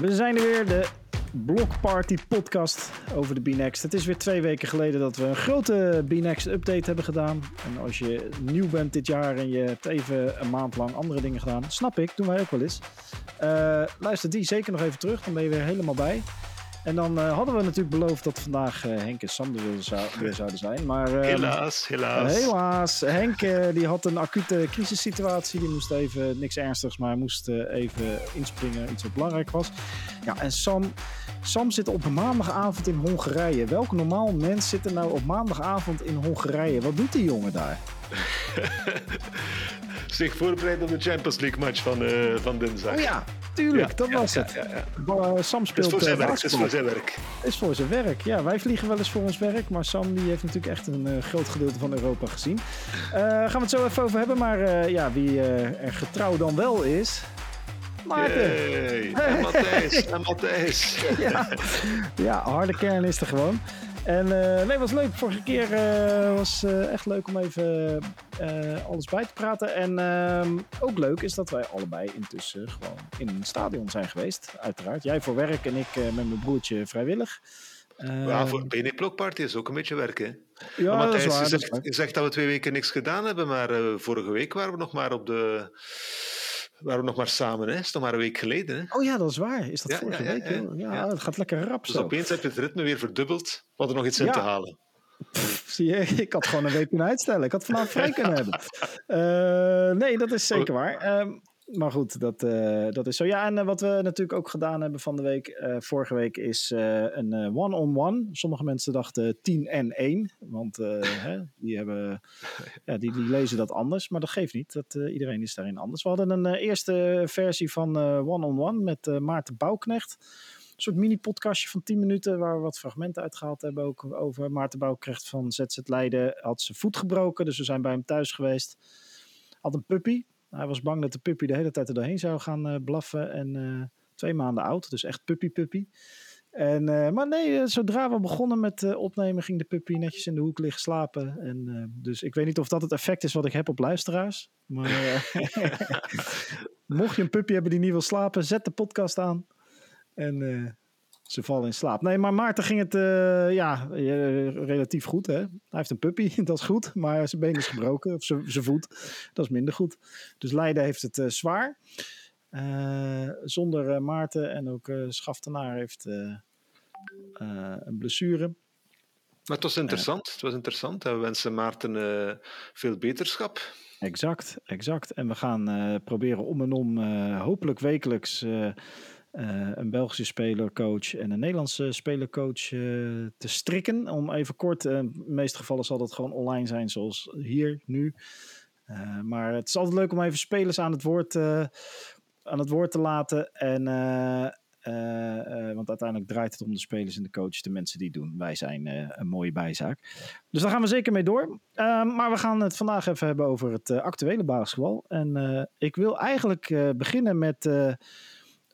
We zijn er weer, de Block Party podcast over de B-Next. Het is weer twee weken geleden dat we een grote B-Next update hebben gedaan. En als je nieuw bent dit jaar en je hebt even een maand lang andere dingen gedaan, snap ik, doen wij ook wel eens. Uh, luister die zeker nog even terug, dan ben je weer helemaal bij. En dan uh, hadden we natuurlijk beloofd dat vandaag uh, Henk en weer, zou, weer zouden zijn. Maar, uh, helaas, helaas. helaas. Henk die had een acute crisissituatie. Die moest even, niks ernstigs, maar moest even inspringen. Iets wat belangrijk was. Ja, en Sam, Sam zit op maandagavond in Hongarije. Welk normaal mens zit er nou op maandagavond in Hongarije? Wat doet die jongen daar? Zich voorbereiden op de Champions League match van, uh, van dinsdag. Oh ja, tuurlijk, ja, dat ja, was ja, het. Sam speelt. Is voor zijn werk. Is voor zijn werk. Is voor zijn werk. Ja, wij vliegen wel eens voor ons werk, maar Sam die heeft natuurlijk echt een uh, groot gedeelte van Europa gezien. Uh, gaan we het zo even over hebben, maar ja, wie er getrouw dan wel is. Maarten. Hey, en Matthijs. en Matthijs. ja. ja, harde kern is er gewoon. En uh, nee, was leuk. Vorige keer uh, was uh, echt leuk om even alles bij te praten. En ehm, ook leuk is dat wij allebei intussen gewoon in een stadion zijn geweest. Uiteraard. Jij voor werk en ik met mijn broertje vrijwillig. ja, voor BN Blokparty is ook een beetje werken. Ja, Matthijs, dat is waar, dat zegt, is waar. je zegt dat we twee weken niks gedaan hebben, maar vorige week waren we nog maar op de waren we nog maar samen, hè? is nog maar een week geleden. Hè? Oh ja, dat is waar. Is dat Ja, vorige ja, week? ja. het gaat lekker rap Dus zo. opeens heb je het ritme weer verdubbeld. We hadden nog iets in te halen. Pff, zie je, ik had gewoon een week kunnen uitstellen. Ik had vanavond vrij kunnen hebben. Eh, nee, dat is zeker waar. Ehm, maar goed, dat, eh, dat is zo. Ja, en eh, wat we natuurlijk ook gedaan hebben van de week, eh, vorige week, is een one-on-one. Sommige mensen dachten 10 en 1, want hè, die, hebben, ja, die, die lezen dat anders. Maar dat geeft niet, dat, iedereen is daarin anders. We hadden een eerste versie van one-on-one met eh, Maarten Bouwknecht. Een soort mini-podcastje van 10 minuten waar we wat fragmenten uitgehaald hebben ook over. Maarten Bouwknecht van ZZ Leiden had zijn voet gebroken, dus we zijn bij hem thuis geweest. Had een puppy. Hij was bang dat de puppy de hele tijd er doorheen zou gaan eh, blaffen. En eh, twee maanden oud, dus echt puppy-puppy. En, eh, maar nee, zodra we begonnen met opnemen, ging de puppy netjes in de hoek liggen slapen. En, dus ik weet niet of dat het effect is wat ik heb op luisteraars. Maar mocht je een puppy hebben die niet wil slapen, zet de podcast aan. En ze vallen in slaap. Nee, maar Maarten ging het eh, ja, eh, relatief goed. Hè? Hij heeft een puppy, dat is goed. Maar zijn been is gebroken, of zijn voet. Dat is minder goed. Dus Leiden heeft het eh, zwaar. Zonder Maarten en ook Schaftenaar heeft een blessure. Maar het was interessant. Het was interessant. We wensen Maarten veel beterschap. Exact, exact. En we gaan proberen om en om, hopelijk wekelijks, eh, een Belgische spelercoach en een Nederlandse spelercoach eh, te strikken. Om even kort, eh, in de meeste gevallen zal dat gewoon online zijn, zoals hier, nu. Maar het is altijd leuk om even spelers aan het woord, aan het woord te laten. En, want uiteindelijk draait het om de spelers en de coaches, de mensen die het doen. Wij zijn een mooie bijzaak. Dus daar gaan we zeker mee door. Ehm, maar we gaan het vandaag even hebben over het actuele basketbal. En ik wil eigenlijk beginnen met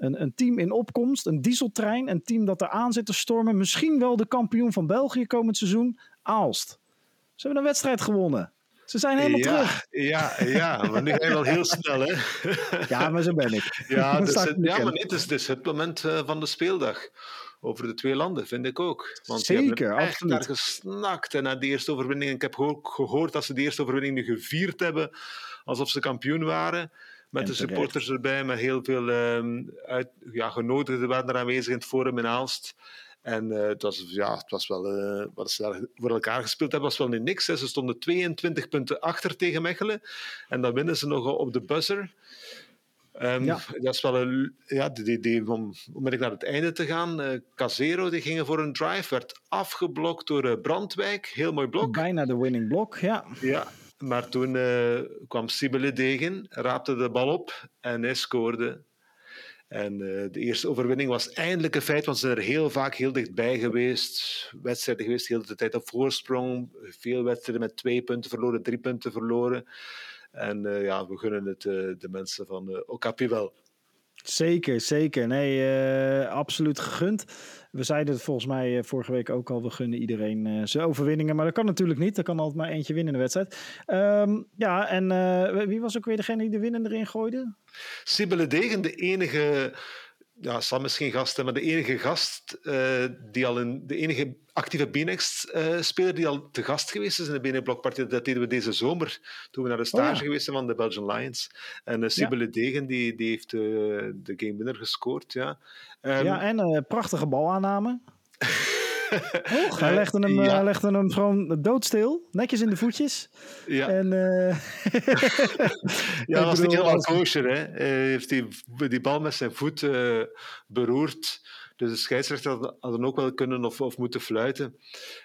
een, een team in opkomst, een dieseltrein. Een team dat er aan zit te stormen. Misschien wel de kampioen van België komend seizoen, Aalst. Ze hebben een wedstrijd gewonnen. Ze zijn helemaal ja, terug. Ja, ja, maar nu ga je wel heel snel, hè? Ja, maar zo ben ik. Ja, dus het, ja maar het is, het is het moment eh, van de speeldag. Over de twee landen, vind ik ook. Want Zeker, echt absoluut. gesnakt en naar de eerste overwinning. Ik heb ook gehoord dat ze de eerste overwinning nu gevierd hebben, alsof ze kampioen waren. Met de supporters erbij, met heel veel ehm, uit, ja, genodigden waren er aanwezig in het forum in Aalst. En eh, het, was, ja, het was wel, eh, wat ze daar voor elkaar gespeeld hebben, was wel niet niks. Hè. Ze stonden 22 punten achter tegen Mechelen. En dan winnen ze nog op de buzzer. Ehm, Ja. Dat is wel een, ja, die, die, om onmiddellijk naar het einde te gaan. eh Casero die ging voor een drive, werd afgeblokt door Brandwijk. Heel mooi blok. Bijna de winning block, ja. Ja, maar toen eh, kwam Sibele Degen, raapte de bal op en hij scoorde. En eh, de eerste overwinning was eindelijk een feit, want ze zijn er heel vaak heel dichtbij geweest. Wedstrijden geweest, de hele tijd op voorsprong. Veel wedstrijden met twee punten verloren, drie punten verloren. En eh, ja, we gunnen het de mensen van Okapi wel. Zeker, zeker. Nee, eh, absoluut gegund. We zeiden het volgens mij eh, vorige week ook al. We gunnen iedereen eh, zijn overwinningen. Maar dat kan natuurlijk niet. Er kan altijd maar eentje winnen in de wedstrijd. Ehm, ja, en wie was ook weer degene die de winnende erin gooide? Sibele Degen, de enige ja, Sam is geen gast, maar de enige gast uh, die al in de enige actieve BNX-speler uh, die al te gast geweest is in de BNX-blokpartij. Dat deden we deze zomer toen we naar de stage oh, ja. geweest zijn van de Belgian Lions. En uh, Sibylle ja. Degen die, die heeft de game winner gescoord. Ja, um, ja en prachtige balaanname. Hij, legde hem, ja. hij legde hem gewoon doodstil, netjes in de voetjes. Ja, en, uh... ja dat was niet helemaal kosher. Hè. Hij heeft die, die bal met zijn voet uh, beroerd. Dus de scheidsrechter had, ook wel kunnen of, of moeten fluiten.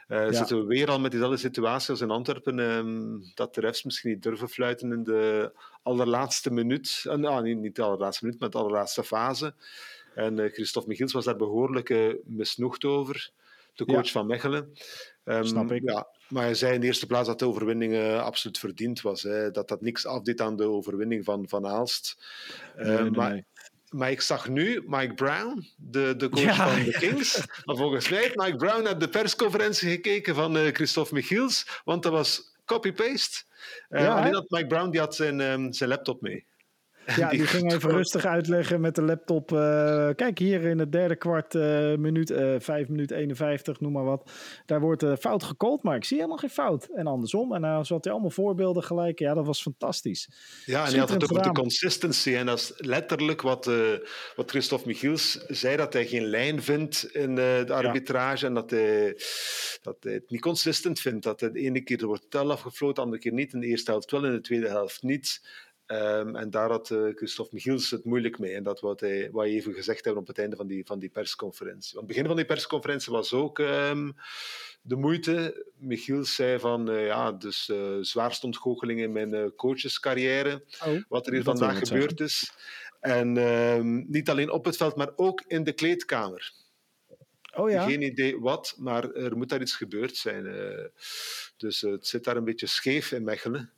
Uh, ja. Zitten we weer al met diezelfde situatie als in Antwerpen, um, dat de refs misschien niet durven fluiten in de allerlaatste minuut. Uh, nou, niet, niet de allerlaatste minuut, maar de allerlaatste fase. En uh, Christophe Michiels was daar behoorlijk misnoegd over de coach ja. van Mechelen. Um, Snap ik. Ja, maar hij zei in de eerste plaats dat de overwinning uh, absoluut verdiend was. Hè. Dat dat niks afdeed aan de overwinning van Van Aalst. Uh, nee, nee, maar, nee. maar ik zag nu Mike Brown, de, de coach ja, van de Kings. Maar volgens mij heeft Mike Brown naar de persconferentie gekeken van uh, Christophe Michiels. Want dat was copy-paste. Ja, alleen dat Mike Brown die had zijn, um, zijn laptop mee. Ja, die, die ging even rustig uitleggen met de laptop. Uh, kijk, hier in het derde kwart, uh, minuut, uh, 5 minuut 51, noem maar wat. Daar wordt fout gecallt, maar ik zie helemaal geen fout. En andersom. En dan zat hij allemaal voorbeelden gelijk. Ja, dat was fantastisch. Ja, en hij had het ook over de consistency. En dat is letterlijk wat, wat Christophe Michiels zei, dat hij geen lijn vindt in de arbitrage. Ja. En dat hij, dat hij het niet consistent vindt. Dat de ene keer er wordt tel afgefloten, de andere keer niet. In de eerste helft wel, in de tweede helft niet. Um, en daar had uh, Christophe Michiels het moeilijk mee. En dat wat hij, wat hij even gezegd hebben op het einde van die, van die persconferentie. Want het begin van die persconferentie was ook um, de moeite. Michiels zei van, uh, ja, dus uh, ontgoocheling in mijn coachescarrière. Oh, wat er hier vandaag gebeurd is. En um, niet alleen op het veld, maar ook in de kleedkamer. Oh ja? Geen idee wat, maar er moet daar iets gebeurd zijn. dus het zit daar een beetje scheef in Mechelen.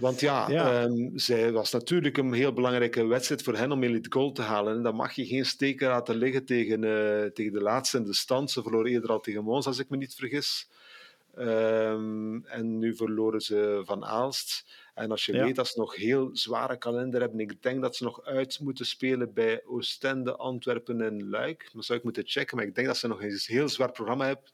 Want ja, ja. Um, zij was natuurlijk een heel belangrijke wedstrijd voor hen om elite goal te halen. En dan mag je geen steken laten liggen tegen, uh, tegen de laatste in de stand. Ze verloren eerder al tegen Mons, als ik me niet vergis. Um, en nu verloren ze van Aalst. En als je ja. weet dat ze nog heel zware kalender hebben, ik denk dat ze nog uit moeten spelen bij Oostende, Antwerpen en Luik. Dan zou ik moeten checken, maar ik denk dat ze nog een heel zwaar programma hebben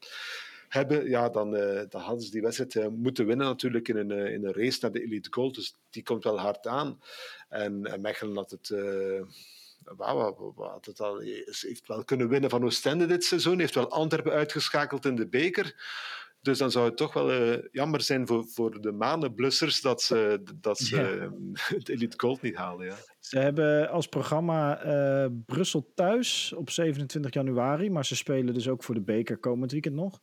hebben, ja, dan, uh, dan hadden ze die wedstrijd uh, moeten winnen natuurlijk in een, uh, in een race naar de Elite Gold. Dus die komt wel hard aan. En, en Mechelen had het... Had het al, heeft wel kunnen winnen van Oostende dit seizoen. Heeft wel Antwerpen uitgeschakeld in de beker. Dus dan zou het toch wel jammer zijn voor, voor de manenblussers dat ze, dat ze ja. het Elite Gold niet halen. Ja. Ze hebben als programma Brussel thuis op 27 januari. Maar ze spelen dus ook voor de beker komend weekend nog.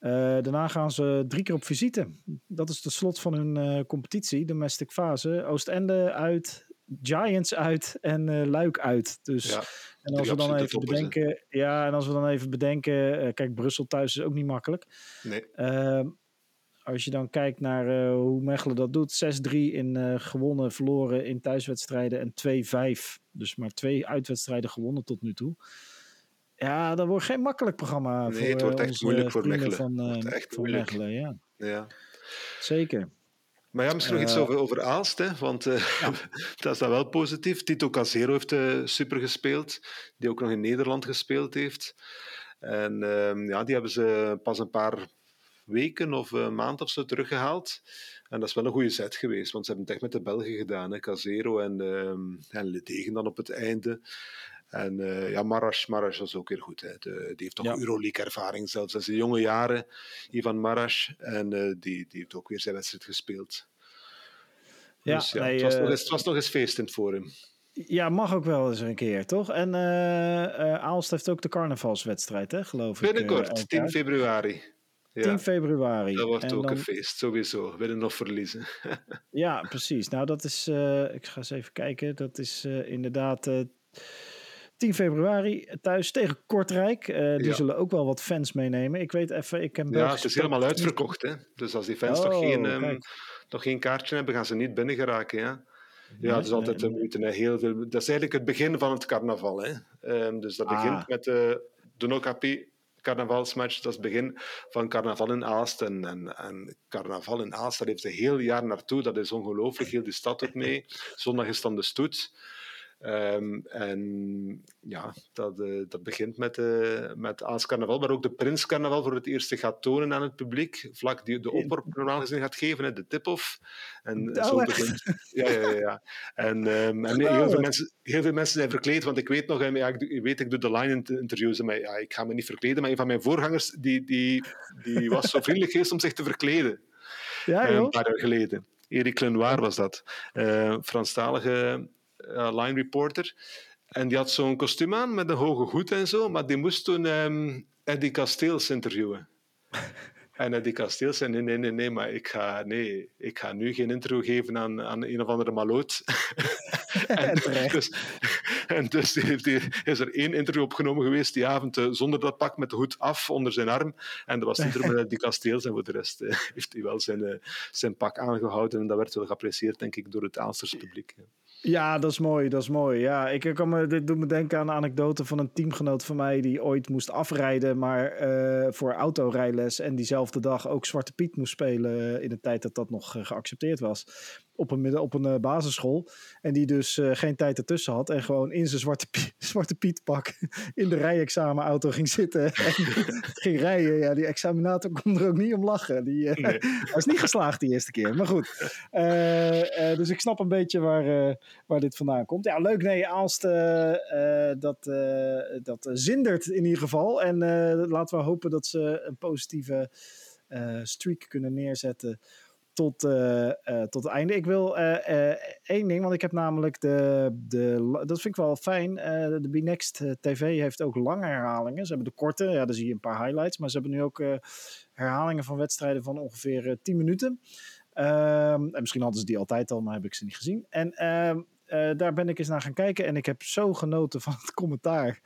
Uh, daarna gaan ze drie keer op visite. Dat is de slot van hun uh, competitie, domestic fase. Oostende uit, Giants uit en uh, Luik uit. Dus, ja, en als we dan even bedenken, ja, en als we dan even bedenken, kijk, Brussel thuis is ook niet makkelijk. Nee. Ehm, als je dan kijkt naar hoe Mechelen dat doet, 6-3 in gewonnen, verloren in thuiswedstrijden en 2-5. Dus maar twee uitwedstrijden gewonnen tot nu toe. Ja, dat wordt geen makkelijk programma. Nee, voor, het wordt echt moeilijk voor Mechelen. Van, uh, echt voor moeilijk. Mechelen, ja. ja. Zeker. Maar ja, misschien nog iets over, over Aalst, hè? want uh, ja. dat is dan wel positief. Tito Casero heeft uh, super gespeeld, die ook nog in Nederland gespeeld heeft. En uh, ja, die hebben ze pas een paar weken of een maand of zo teruggehaald. En dat is wel een goede set geweest, want ze hebben het echt met de Belgen gedaan. Hè? Casero en, en Ledegen dan op het einde. En uh, ja, Maras, Maras was ook weer goed. Hè. De, die heeft toch ja. Euroleague-ervaring zelfs in zijn jonge jaren, Ivan Maras. En uh, die, die heeft ook weer zijn wedstrijd gespeeld. Ja, dus, ja nee, het, was nog eens, het was nog eens feestend voor hem. Ja, mag ook wel eens een keer, toch? En Aalst heeft ook de carnavalswedstrijd, hè, geloof ik. Binnenkort, 10 februari. Ja. 10 februari. Dat wordt en ook dan... een feest, sowieso. Winnen of verliezen. ja, precies. Nou, dat is... ik ga eens even kijken. Dat is inderdaad 10 februari thuis tegen Kortrijk. Uh, die ja. zullen ook wel wat fans meenemen. Ik weet even, ik heb Ja, het is helemaal uitverkocht. Hè? Dus als die fans oh, nog, geen, um, nog geen kaartje hebben, gaan ze niet binnen geraken. Ja, ja het is altijd een moeite. Heel veel, dat is eigenlijk het begin van het carnaval. Hè? Um, dus dat ah. begint met de, de Nokapi carnavalsmatch. Dat is het begin van carnaval in Aalst. En, en, en carnaval in Aalst, daar heeft ze heel jaar naartoe. Dat is ongelooflijk. Heel die stad ook mee. Zondag is dan de stoet. Ehm, en ja, dat, uh, dat begint met, uh, met Aals Carnaval, maar ook de Prins Carnaval voor het eerst gaat tonen aan het publiek. Vlak die de opworp normaal gezien gaat geven, hè, de tip-off. En oh, zo begint... Ja, ja, ja. En, um, en heel, veel mensen, heel veel mensen zijn verkleed, want ik weet nog, ja, ik, weet, ik doe de line-interviews, maar ja, ik ga me niet verkleden, maar een van mijn voorgangers die, die, die was zo vriendelijk geweest om zich te verkleden. Ja, joh. Een paar jaar geleden. Eric Lenoir was dat. Uh, Franstalige line reporter. En die had zo'n kostuum aan met een hoge hoed en zo, maar die moest toen um, Eddie Kasteels interviewen. En Eddie Kasteels zei, nee, nee, nee, nee, maar ik ga, nee, ik ga nu geen interview geven aan, aan een of andere maloot. en, dus, en dus heeft is er één interview opgenomen geweest die avond uh, zonder dat pak met de hoed af onder zijn arm. En dat was niet met Eddie Kasteels. En voor de rest uh, heeft hij wel zijn, uh, zijn pak aangehouden. En dat werd wel geapprecieerd, denk ik, door het Aalsters publiek. Ja, dat is mooi, dat is mooi. Ja, ik kan me, dit doet me denken aan een anekdote van een teamgenoot van mij die ooit moest afrijden, maar uh, voor autorijles en diezelfde dag ook Zwarte Piet moest spelen in de tijd dat dat nog geaccepteerd was op een, op een uh, basisschool. En die dus uh, geen tijd ertussen had. En gewoon in zijn zwarte, Piet, zwarte Piet pak in de rijexamenauto ging zitten. En ging rijden. Ja, die examinator kon er ook niet om lachen. Die, uh, nee. Hij is niet geslaagd die eerste keer. Maar goed. dus ik snap een beetje waar, waar dit vandaan komt. Ja, leuk. Nee, Aalst dat, dat zindert in ieder geval. En laten we hopen dat ze een positieve streak kunnen neerzetten tot, uh, uh, tot het einde. Ik wil uh, één ding, want ik heb namelijk de, de dat vind ik wel fijn. de B-Next TV heeft ook lange herhalingen. Ze hebben de korte, ja, daar zie je een paar highlights, maar ze hebben nu ook herhalingen van wedstrijden van ongeveer 10 minuten. Ehm, en misschien hadden ze die altijd al, maar heb ik ze niet gezien. En ehm, daar ben ik eens naar gaan kijken en ik heb zo genoten van het commentaar.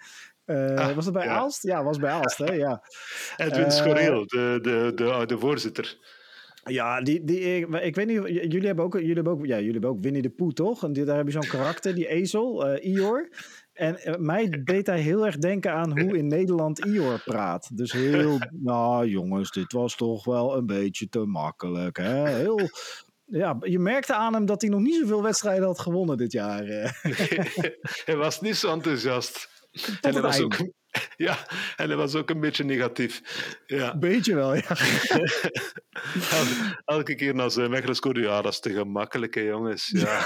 ah, was het bij ja. Aalst? Ja, was bij Aalst, hè? Ja. Edwin Schoreel, de, de, de, de voorzitter. Ja, die, die, ik, weet niet, jullie hebben ook, jullie hebben ook, ja, jullie hebben ook Winnie de Pooh, toch? En die, daar heb je zo'n karakter, die ezel, uh, Ior. En uh, mij deed hij heel erg denken aan hoe in Nederland Ior praat. Dus heel, nou jongens, dit was toch wel een beetje te makkelijk. Hè? Heel, ja, je merkte aan hem dat hij nog niet zoveel wedstrijden had gewonnen dit jaar. hij was niet zo enthousiast. en hij was ook Ja, en dat was ook een beetje negatief. Ja. Beetje wel, ja. Elke keer naar zijn Mechelen scoorde, ja, dat is te gemakkelijk, hè, jongens. Ja.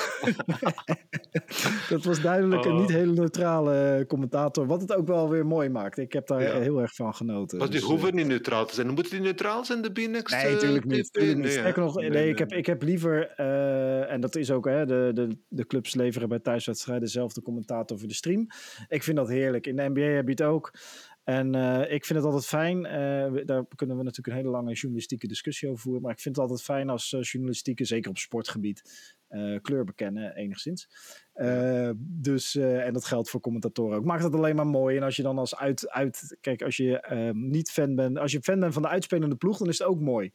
dat was duidelijk een oh. niet hele neutrale commentator, wat het ook wel weer mooi maakt. Ik heb daar ja. heel erg van genoten. Maar die dus, hoeven uh, niet neutraal te zijn. Moeten die neutraal zijn, de B-Next? Nee, natuurlijk niet. Nee, nee, nee, nog, nee, nee, ik, heb, ik heb liever, uh, en dat is ook, hè, de, de, de clubs leveren bij thuiswedstrijden dezelfde commentator voor de stream. Ik vind dat heerlijk. In de NBA heb je het ook ook. En uh, ik vind het altijd fijn, uh, daar kunnen we natuurlijk een hele lange journalistieke discussie over voeren, maar ik vind het altijd fijn als uh, journalistieke, zeker op sportgebied, kleur bekennen enigszins. dus, en dat geldt voor commentatoren ook. Maakt het alleen maar mooi. En als je dan als uit, uit kijk, als je niet fan bent, als je fan bent van de uitspelende ploeg, dan is het ook mooi.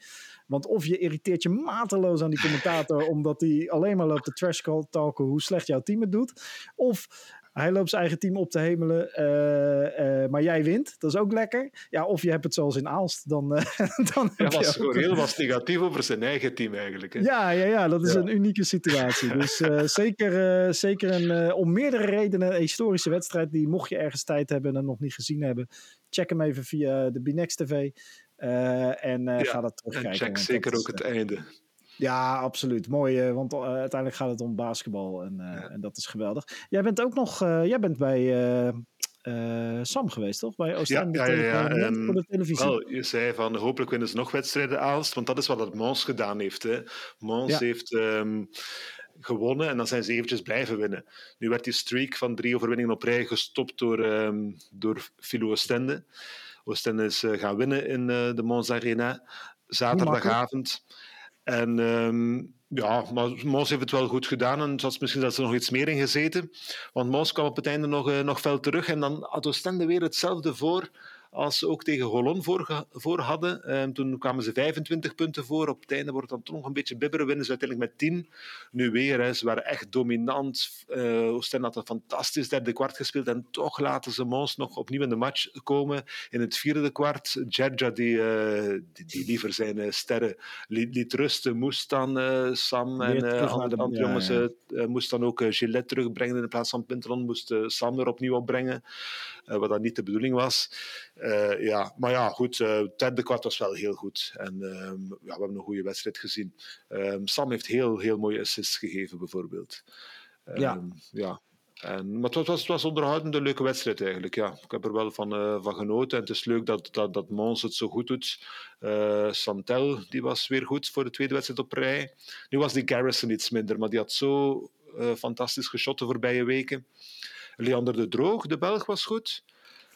Want of je irriteert je mateloos aan die commentator, omdat hij alleen maar loopt de trash talken hoe slecht jouw team het doet. Of hij loopt zijn eigen team op te hemelen, uh, uh, maar jij wint. Dat is ook lekker. Ja, of je hebt het zoals in Aalst. Dan, uh, dan Hij was gewoon heel was negatief over zijn eigen team eigenlijk. Hè? Ja, ja, ja, dat is ja. een unieke situatie. Dus zeker, zeker een, om meerdere redenen een historische wedstrijd. Die mocht je ergens tijd hebben en nog niet gezien hebben. Check hem even via de Binex TV. en ja, ga dat terugkijken. En check zeker ook het einde. Ja, absoluut. Mooi, uh, want uh, uiteindelijk gaat het om basketbal en, ja. en, dat is geweldig. Jij bent ook nog, jij bent bij Sam geweest, toch? Bij Oostende ja, ja, ja, ja. En, voor de televisie. Wel, je zei van hopelijk winnen ze nog wedstrijden Aalst, want dat is wat het Mons gedaan heeft. Hè. Mons heeft um, gewonnen en dan zijn ze eventjes blijven winnen. Nu werd die streak van drie overwinningen op rij gestopt door, um, door Philo Oostende. Oostende is gaan winnen in de Mons Arena zaterdagavond. En um, ja, maar Mons heeft het wel goed gedaan en was misschien dat ze nog iets meer in gezeten. Want Mons kwam op het einde nog, uh, nog fel terug en dan had Oostende weer hetzelfde voor als ze ook tegen Holon voor, voor hadden. Ehm, toen kwamen ze 25 punten voor. Op het einde wordt het dan toch nog een beetje bibberen. Winnen ze uiteindelijk met 10. Nu weer, hè, ze waren echt dominant. Uh, Oostende had een fantastisch derde kwart gespeeld. En toch laten ze Mons nog opnieuw in de match komen. In het vierde kwart, Gerja, die, uh, die, die, liever zijn uh, sterren liet, liet, rusten, moest dan Sam en andere, andere jongens ja, ja. moest dan ook Gillette terugbrengen in plaats van Pintelon. Moest Sam er opnieuw opbrengen. Wat dan niet de bedoeling was. ja, maar ja, goed. het derde kwart was wel heel goed. En ehm, ja, we hebben een goede wedstrijd gezien. Um, Sam heeft heel, heel mooie assists gegeven, bijvoorbeeld. Ja. Um, ja. En, maar het was, het was onderhoudende, leuke wedstrijd eigenlijk. Ja. Ik heb er wel van, uh, van genoten. En het is leuk dat, dat, dat Mons het zo goed doet. Uh, Santel die was weer goed voor de tweede wedstrijd op rij. Nu was die Garrison iets minder, maar die had zo uh, fantastisch geschot de voorbije weken. Leander de Droog, de Belg, was goed.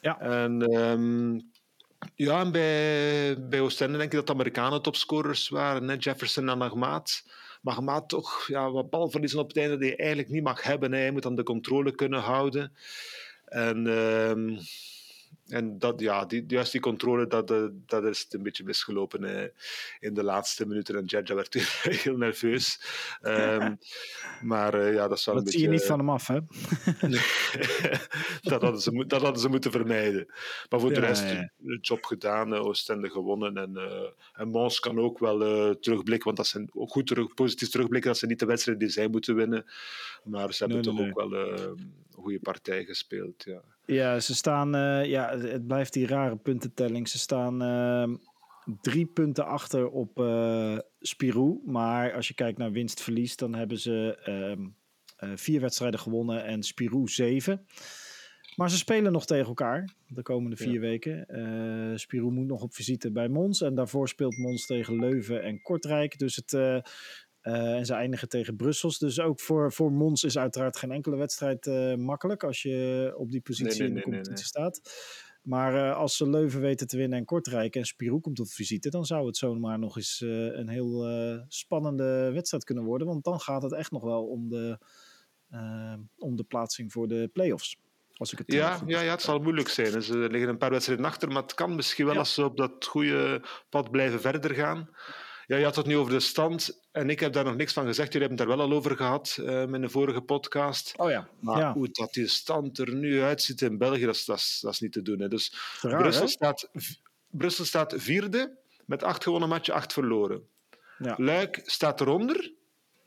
Ja. En um, ja, en bij, bij Oostende denk ik dat de Amerikanen topscorers waren. Hè? Jefferson en Agmaat. Maar Agmaat toch ja, wat balverliezen op het einde die je eigenlijk niet mag hebben. Hè? Hij moet dan de controle kunnen houden. En... Um, en dat, ja, die, juist die controle, dat, dat is het een beetje misgelopen eh, in de laatste minuten. En Jaja werd heel nerveus. Um, maar uh, ja, dat zou dat een zie beetje... je niet van hem af, hè? dat, hadden ze, dat hadden ze moeten vermijden. Maar voor ja, de rest, ja. de job gedaan, Oostende gewonnen. En, uh, en Mons kan ook wel terugblikken, want dat zijn ook goed terug, positief terugblikken dat ze niet de wedstrijd die zij moeten winnen. Maar ze hebben nee, toch nee, ook nee. wel een goede partij gespeeld, ja. Ja, ze staan. Uh, ja, het blijft die rare puntentelling. Ze staan uh, drie punten achter op uh, Spirou. Maar als je kijkt naar winst-verlies, dan hebben ze uh, vier wedstrijden gewonnen en Spirou zeven. Maar ze spelen nog tegen elkaar de komende vier ja. weken. Uh, Spirou moet nog op visite bij Mons. En daarvoor speelt Mons tegen Leuven en Kortrijk. Dus het, uh, en ze eindigen tegen Brussels. Dus ook voor, voor Mons is uiteraard geen enkele wedstrijd uh, makkelijk als je op die positie nee, nee, in de competitie nee, staat. Maar uh, als ze Leuven weten te winnen en Kortrijk en Spirou komt op visite, dan zou het zomaar nog eens een heel spannende wedstrijd kunnen worden. Want dan gaat het echt nog wel om de, om de plaatsing voor de play-offs. Als ik het ja, ja, ja, het zal moeilijk zijn. Ze liggen een paar wedstrijden achter, maar het kan misschien wel ja. als ze op dat goede pad blijven verder gaan. Ja, je had het nu over de stand en ik heb daar nog niks van gezegd. Jullie hebben het daar wel al over gehad uh, in de vorige podcast. Oh ja. Maar ja. hoe dat die stand er nu uitziet in België, dat is, dat is, dat is niet te doen. Hè. Dus Raar, Brussel, hè? staat, Brussel staat vierde met acht gewonnen matchen, acht verloren. Ja. Luik staat eronder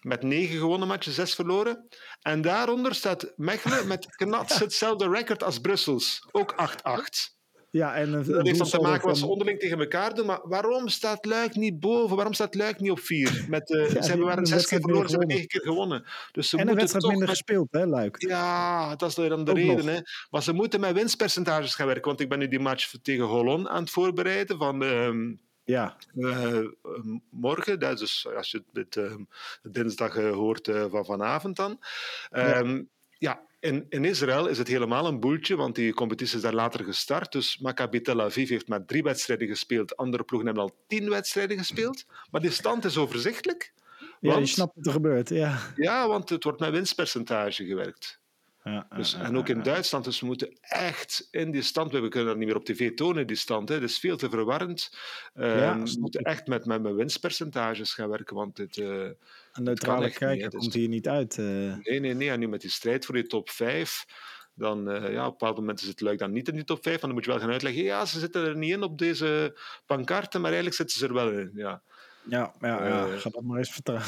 met negen gewonnen matchen, zes verloren. En daaronder staat Mechelen met knats hetzelfde record als Brussels. Ook 8-8. Ja, en een, dat heeft dan te maken wat ze onderling tegen elkaar doen. Maar waarom staat Luik niet boven? Waarom staat Luik niet op vier? Met, uh, ja, ze hebben waren zes keer verloren, ze hebben negen keer gewonnen. Dus ze en een wedstrijd minder met... gespeeld, hè, Luik? Ja, dat is dan de Ook reden. Hè. Maar ze moeten met winstpercentages gaan werken. Want ik ben nu die match tegen Holon aan het voorbereiden. Van, uh, ja. Uh, morgen, dat is dus als je dit uh, dinsdag hoort van vanavond dan. Um, ja. ja. In, in Israël is het helemaal een boeltje, want die competitie is daar later gestart. Dus Maccabi Tel Aviv heeft maar drie wedstrijden gespeeld. Andere ploegen hebben al tien wedstrijden gespeeld. Maar die stand is overzichtelijk. Ja, je snapt wat er gebeurt. Ja. ja, want het wordt met winstpercentage gewerkt. Ja, dus, en ook in Duitsland, dus we moeten echt in die stand, we kunnen dat niet meer op tv tonen, die stand, hè. dat is veel te verwarrend. Um, ja, we moeten echt met, met, met winstpercentages gaan werken, want dit... Uh, een neutrale kijker niet, komt hier niet uit. Uh... Nee, nee, nee, en nu met die strijd voor die top 5, dan uh, ja, op een bepaald moment is het leuk dan niet in die top 5, dan moet je wel gaan uitleggen, ja, ze zitten er niet in op deze pankarten, maar eigenlijk zitten ze er wel in, ja. Ja, ja, ja. Uh, ga dat maar eens vertellen.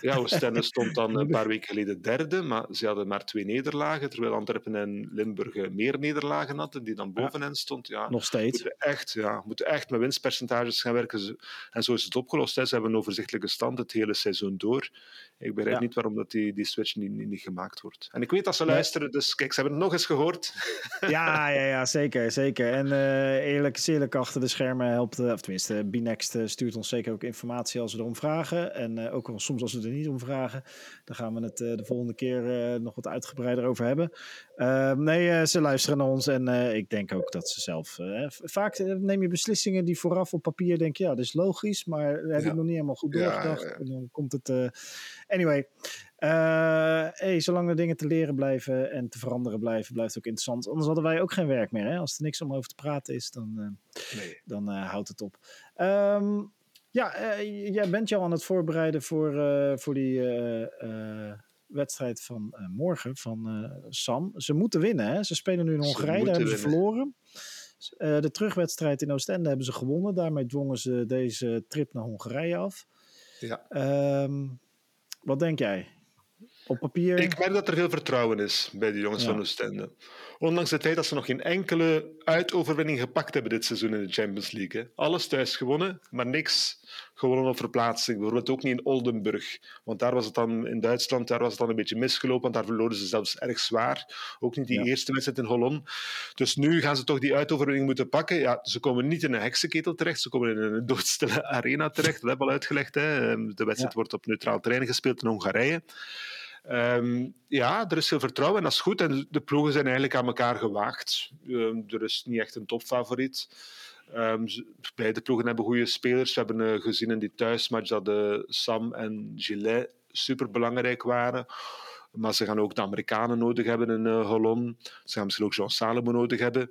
Ja, Oostende stond dan een paar weken geleden derde, maar ze hadden maar twee nederlagen, terwijl Antwerpen en Limburg meer nederlagen hadden, die dan boven hen stond. Ja, Nog steeds. Moeten echt, ja, moeten echt met winstpercentages gaan werken. En zo is het opgelost. Hè. Ze hebben een overzichtelijke stand het hele seizoen door. Ik begrijp ja. niet waarom dat die, die switch niet, niet, niet, gemaakt wordt. En ik weet dat ze luisteren, dus kijk, ze hebben het nog eens gehoord. Ja, ja, ja zeker, zeker. En uh, eerlijk, eerlijk achter de schermen helpt, of tenminste, Binext stuurt ons zeker ook informatie als we erom vragen. En uh, ook soms als we er niet om vragen. Dan gaan we het uh, de volgende keer uh, nog wat uitgebreider over hebben. Ehm, nee, ze luisteren naar ons en ik denk ook dat ze zelf... vaak neem je beslissingen die vooraf op papier denk je, ja, dat is logisch, maar heb je ja. nog niet helemaal goed doorgedacht. Ja, en dan komt het... anyway, Uh, hey, zolang er dingen te leren blijven en te veranderen blijven, blijft het ook interessant. Anders hadden wij ook geen werk meer. Hè? Als er niks om over te praten is, dan, uh, nee. dan uh, houdt het op. Um, ja, jij bent jou aan het voorbereiden voor, voor die wedstrijd van morgen van Sam. Ze moeten winnen. Hè? Ze spelen nu in Hongarije, daar hebben ze verloren. de terugwedstrijd in Oostende hebben ze gewonnen. Daarmee dwongen ze deze trip naar Hongarije af. Ja. Um, wat denk jij? Op papier. Ik merk dat er veel vertrouwen is bij de jongens van Oostende. Ondanks het feit dat ze nog geen enkele uitoverwinning gepakt hebben dit seizoen in de Champions League. Hè. Alles thuis gewonnen, maar niks gewonnen op verplaatsing. Bijvoorbeeld ook niet in Oldenburg. Want daar was het dan in Duitsland daar was het dan een beetje misgelopen. Want daar verloren ze zelfs erg zwaar. Ook niet die eerste wedstrijd in Holland. Dus nu gaan ze toch die uitoverwinning moeten pakken. Ja, ze komen niet in een heksenketel terecht. Ze komen in een doodstille arena terecht. Dat hebben we al uitgelegd. Hè. De wedstrijd wordt op neutraal terrein gespeeld in Hongarije. Um, ja, er is veel vertrouwen en dat is goed. En de ploegen zijn eigenlijk aan elkaar gewaagd. Um, er is niet echt een topfavoriet. Um, beide ploegen hebben goede spelers. We hebben uh, gezien in die thuismatch dat de Sam en Gillet super belangrijk waren. Maar ze gaan ook de Amerikanen nodig hebben in uh. Ze gaan misschien ook Jean Salomon nodig hebben.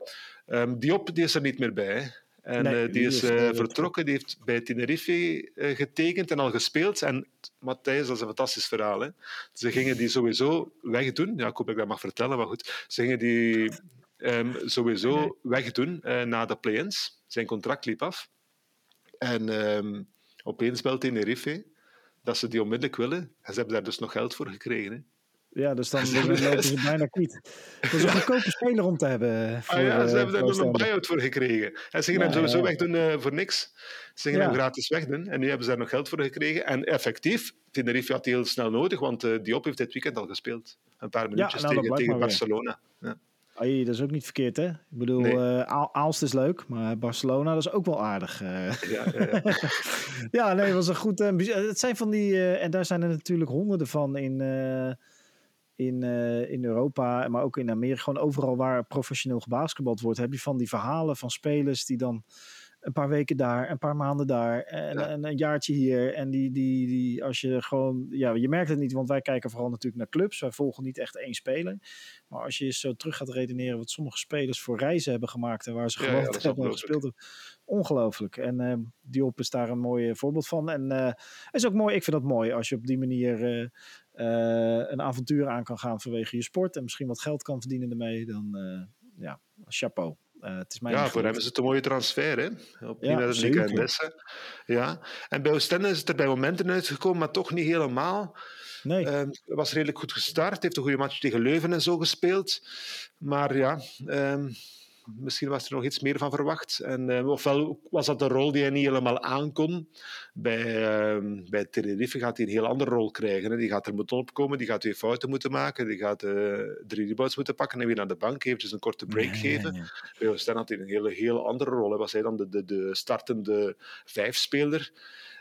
Um, Diop die is er niet meer bij. En nee, uh, die is uh, vertrokken, die heeft bij Tenerife uh, getekend en al gespeeld. En Matthijs, dat is een fantastisch verhaal. Hè? Ze gingen die sowieso wegdoen. Ja, ik hoop dat ik dat mag vertellen, maar goed. Ze gingen die um, sowieso wegdoen na de play-ins. Zijn contract liep af. En um, opeens belt Tenerife dat ze die onmiddellijk willen. En ze hebben daar dus nog geld voor gekregen. Hè? Ja, dus dan lopen ze bijna kwiet. Dat is een goedkope speler om te hebben. Voor, ah ja, ze hebben daar nog een buy-out voor gekregen. En ze gingen hem sowieso wegdoen uh, voor niks. Ze gingen hem gratis wegdoen. En nu hebben ze daar nog geld voor gekregen. En effectief, Tenerife had heel snel nodig, want uh, Diop heeft dit weekend al gespeeld. Een paar minuutjes nou, tegen, tegen Barcelona. Ja. Ay, dat is ook niet verkeerd, hè? Ik bedoel, nee. uh, Aalst is leuk, maar Barcelona dat is ook wel aardig. Uh. Ja, ja, ja. ja, nee, was een goed... Uh, het zijn van die... en daar zijn er natuurlijk honderden van in in, uh, in Europa, maar ook in Amerika, gewoon overal waar professioneel gebasketbald wordt, heb je van die verhalen van spelers die dan een paar weken daar, een paar maanden daar en, ja. en een jaartje hier. En die, die, die, als je gewoon, ja, je merkt het niet, want wij kijken vooral natuurlijk naar clubs. Wij volgen niet echt één speler. Maar als je zo terug gaat redeneren wat sommige spelers voor reizen hebben gemaakt en waar ze gewoon ja, hebben gespeeld hebben. Ongelooflijk. En uh, Diop is daar een mooi voorbeeld van. En uh, is ook mooi, ik vind dat mooi als je op die manier uh, een avontuur aan kan gaan vanwege je sport en misschien wat geld kan verdienen ermee. Dan ja, chapeau. Uh, het is mijn ja, voor hem is het een mooie transfer, hè? Op ja, en Desse. Ja. En bij Oostende is het er bij momenten uitgekomen, maar toch niet helemaal. Nee. Uh, was redelijk goed gestart, heeft een goede match tegen Leuven en zo gespeeld. Maar ja, uh, Misschien was er nog iets meer van verwacht. En, uh, ofwel was dat een rol die hij niet helemaal aankon. Bij, uh, bij Tenerife gaat hij een heel andere rol krijgen. Hè. Die gaat er moeten opkomen, die gaat twee fouten moeten maken, die gaat uh, drie rebounds moeten pakken en weer naar de bank eventjes een korte break nee, geven. Nee, nee. Bij had hij een hele, heel andere rol. Hij was hij dan de, de, de startende vijfspeler.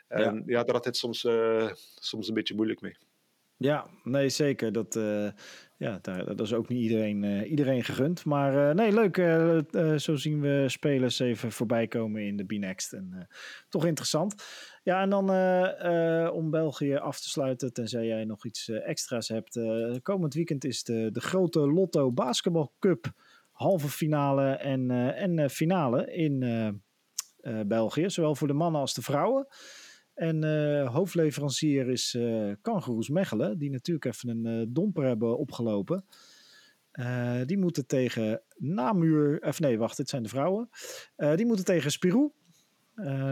En ja, ja daar had hij soms, uh, soms een beetje moeilijk mee. Ja, nee, zeker. Dat, uh, ja, dat is ook niet iedereen, uh, iedereen gegund. Maar uh, nee, leuk. zo zien we spelers even voorbij komen in de B-Next. En toch interessant. Ja, en dan om België af te sluiten, tenzij jij nog iets extra's hebt. komend weekend is de, de grote Lotto Basketball Cup halve finale en, en finale in België. Zowel voor de mannen als de vrouwen. En uh, hoofdleverancier is uh, Kangaroos Mechelen, die natuurlijk even een uh, domper hebben opgelopen. die moeten tegen Namuur, of nee, wacht, dit zijn de vrouwen. die moeten tegen Spirou.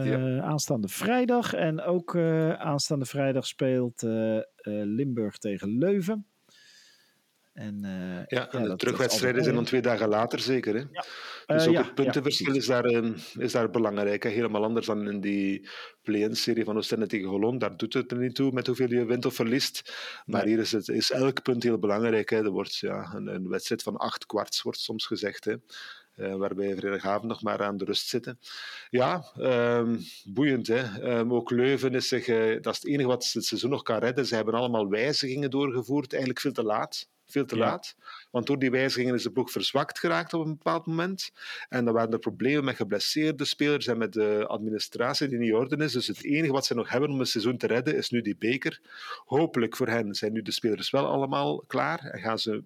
Ja. Aanstaande vrijdag. En ook aanstaande vrijdag speelt Limburg tegen Leuven. En, uh, ja, en ja, de terugwedstrijden zijn dan twee dagen later zeker. Hè? Ja. Dus ook uh, het puntenverschil is, daar, um, is daar belangrijk. Hè? Helemaal anders dan in die play-in-serie van Oostende tegen Holland. Daar doet het er niet toe met hoeveel je wint of verliest. Maar nee. hier is, het, is elk punt heel belangrijk. Hè? Er wordt ja, een, een wedstrijd van acht kwarts, wordt soms gezegd. Hè? Uh, waarbij vrijdagavond nog maar aan de rust zitten. Ja, um, boeiend. Hè? Um, ook Leuven is zich, uh, dat is het enige wat het seizoen nog kan redden. Ze hebben allemaal wijzigingen doorgevoerd, eigenlijk veel te laat. Veel te laat. Want door die wijzigingen is de ploeg verzwakt geraakt op een bepaald moment. En dan waren er problemen met geblesseerde spelers en met de administratie die niet in orde is. Dus het enige wat ze nog hebben om het seizoen te redden is nu die beker. Hopelijk voor hen zijn nu de spelers wel allemaal klaar en gaan ze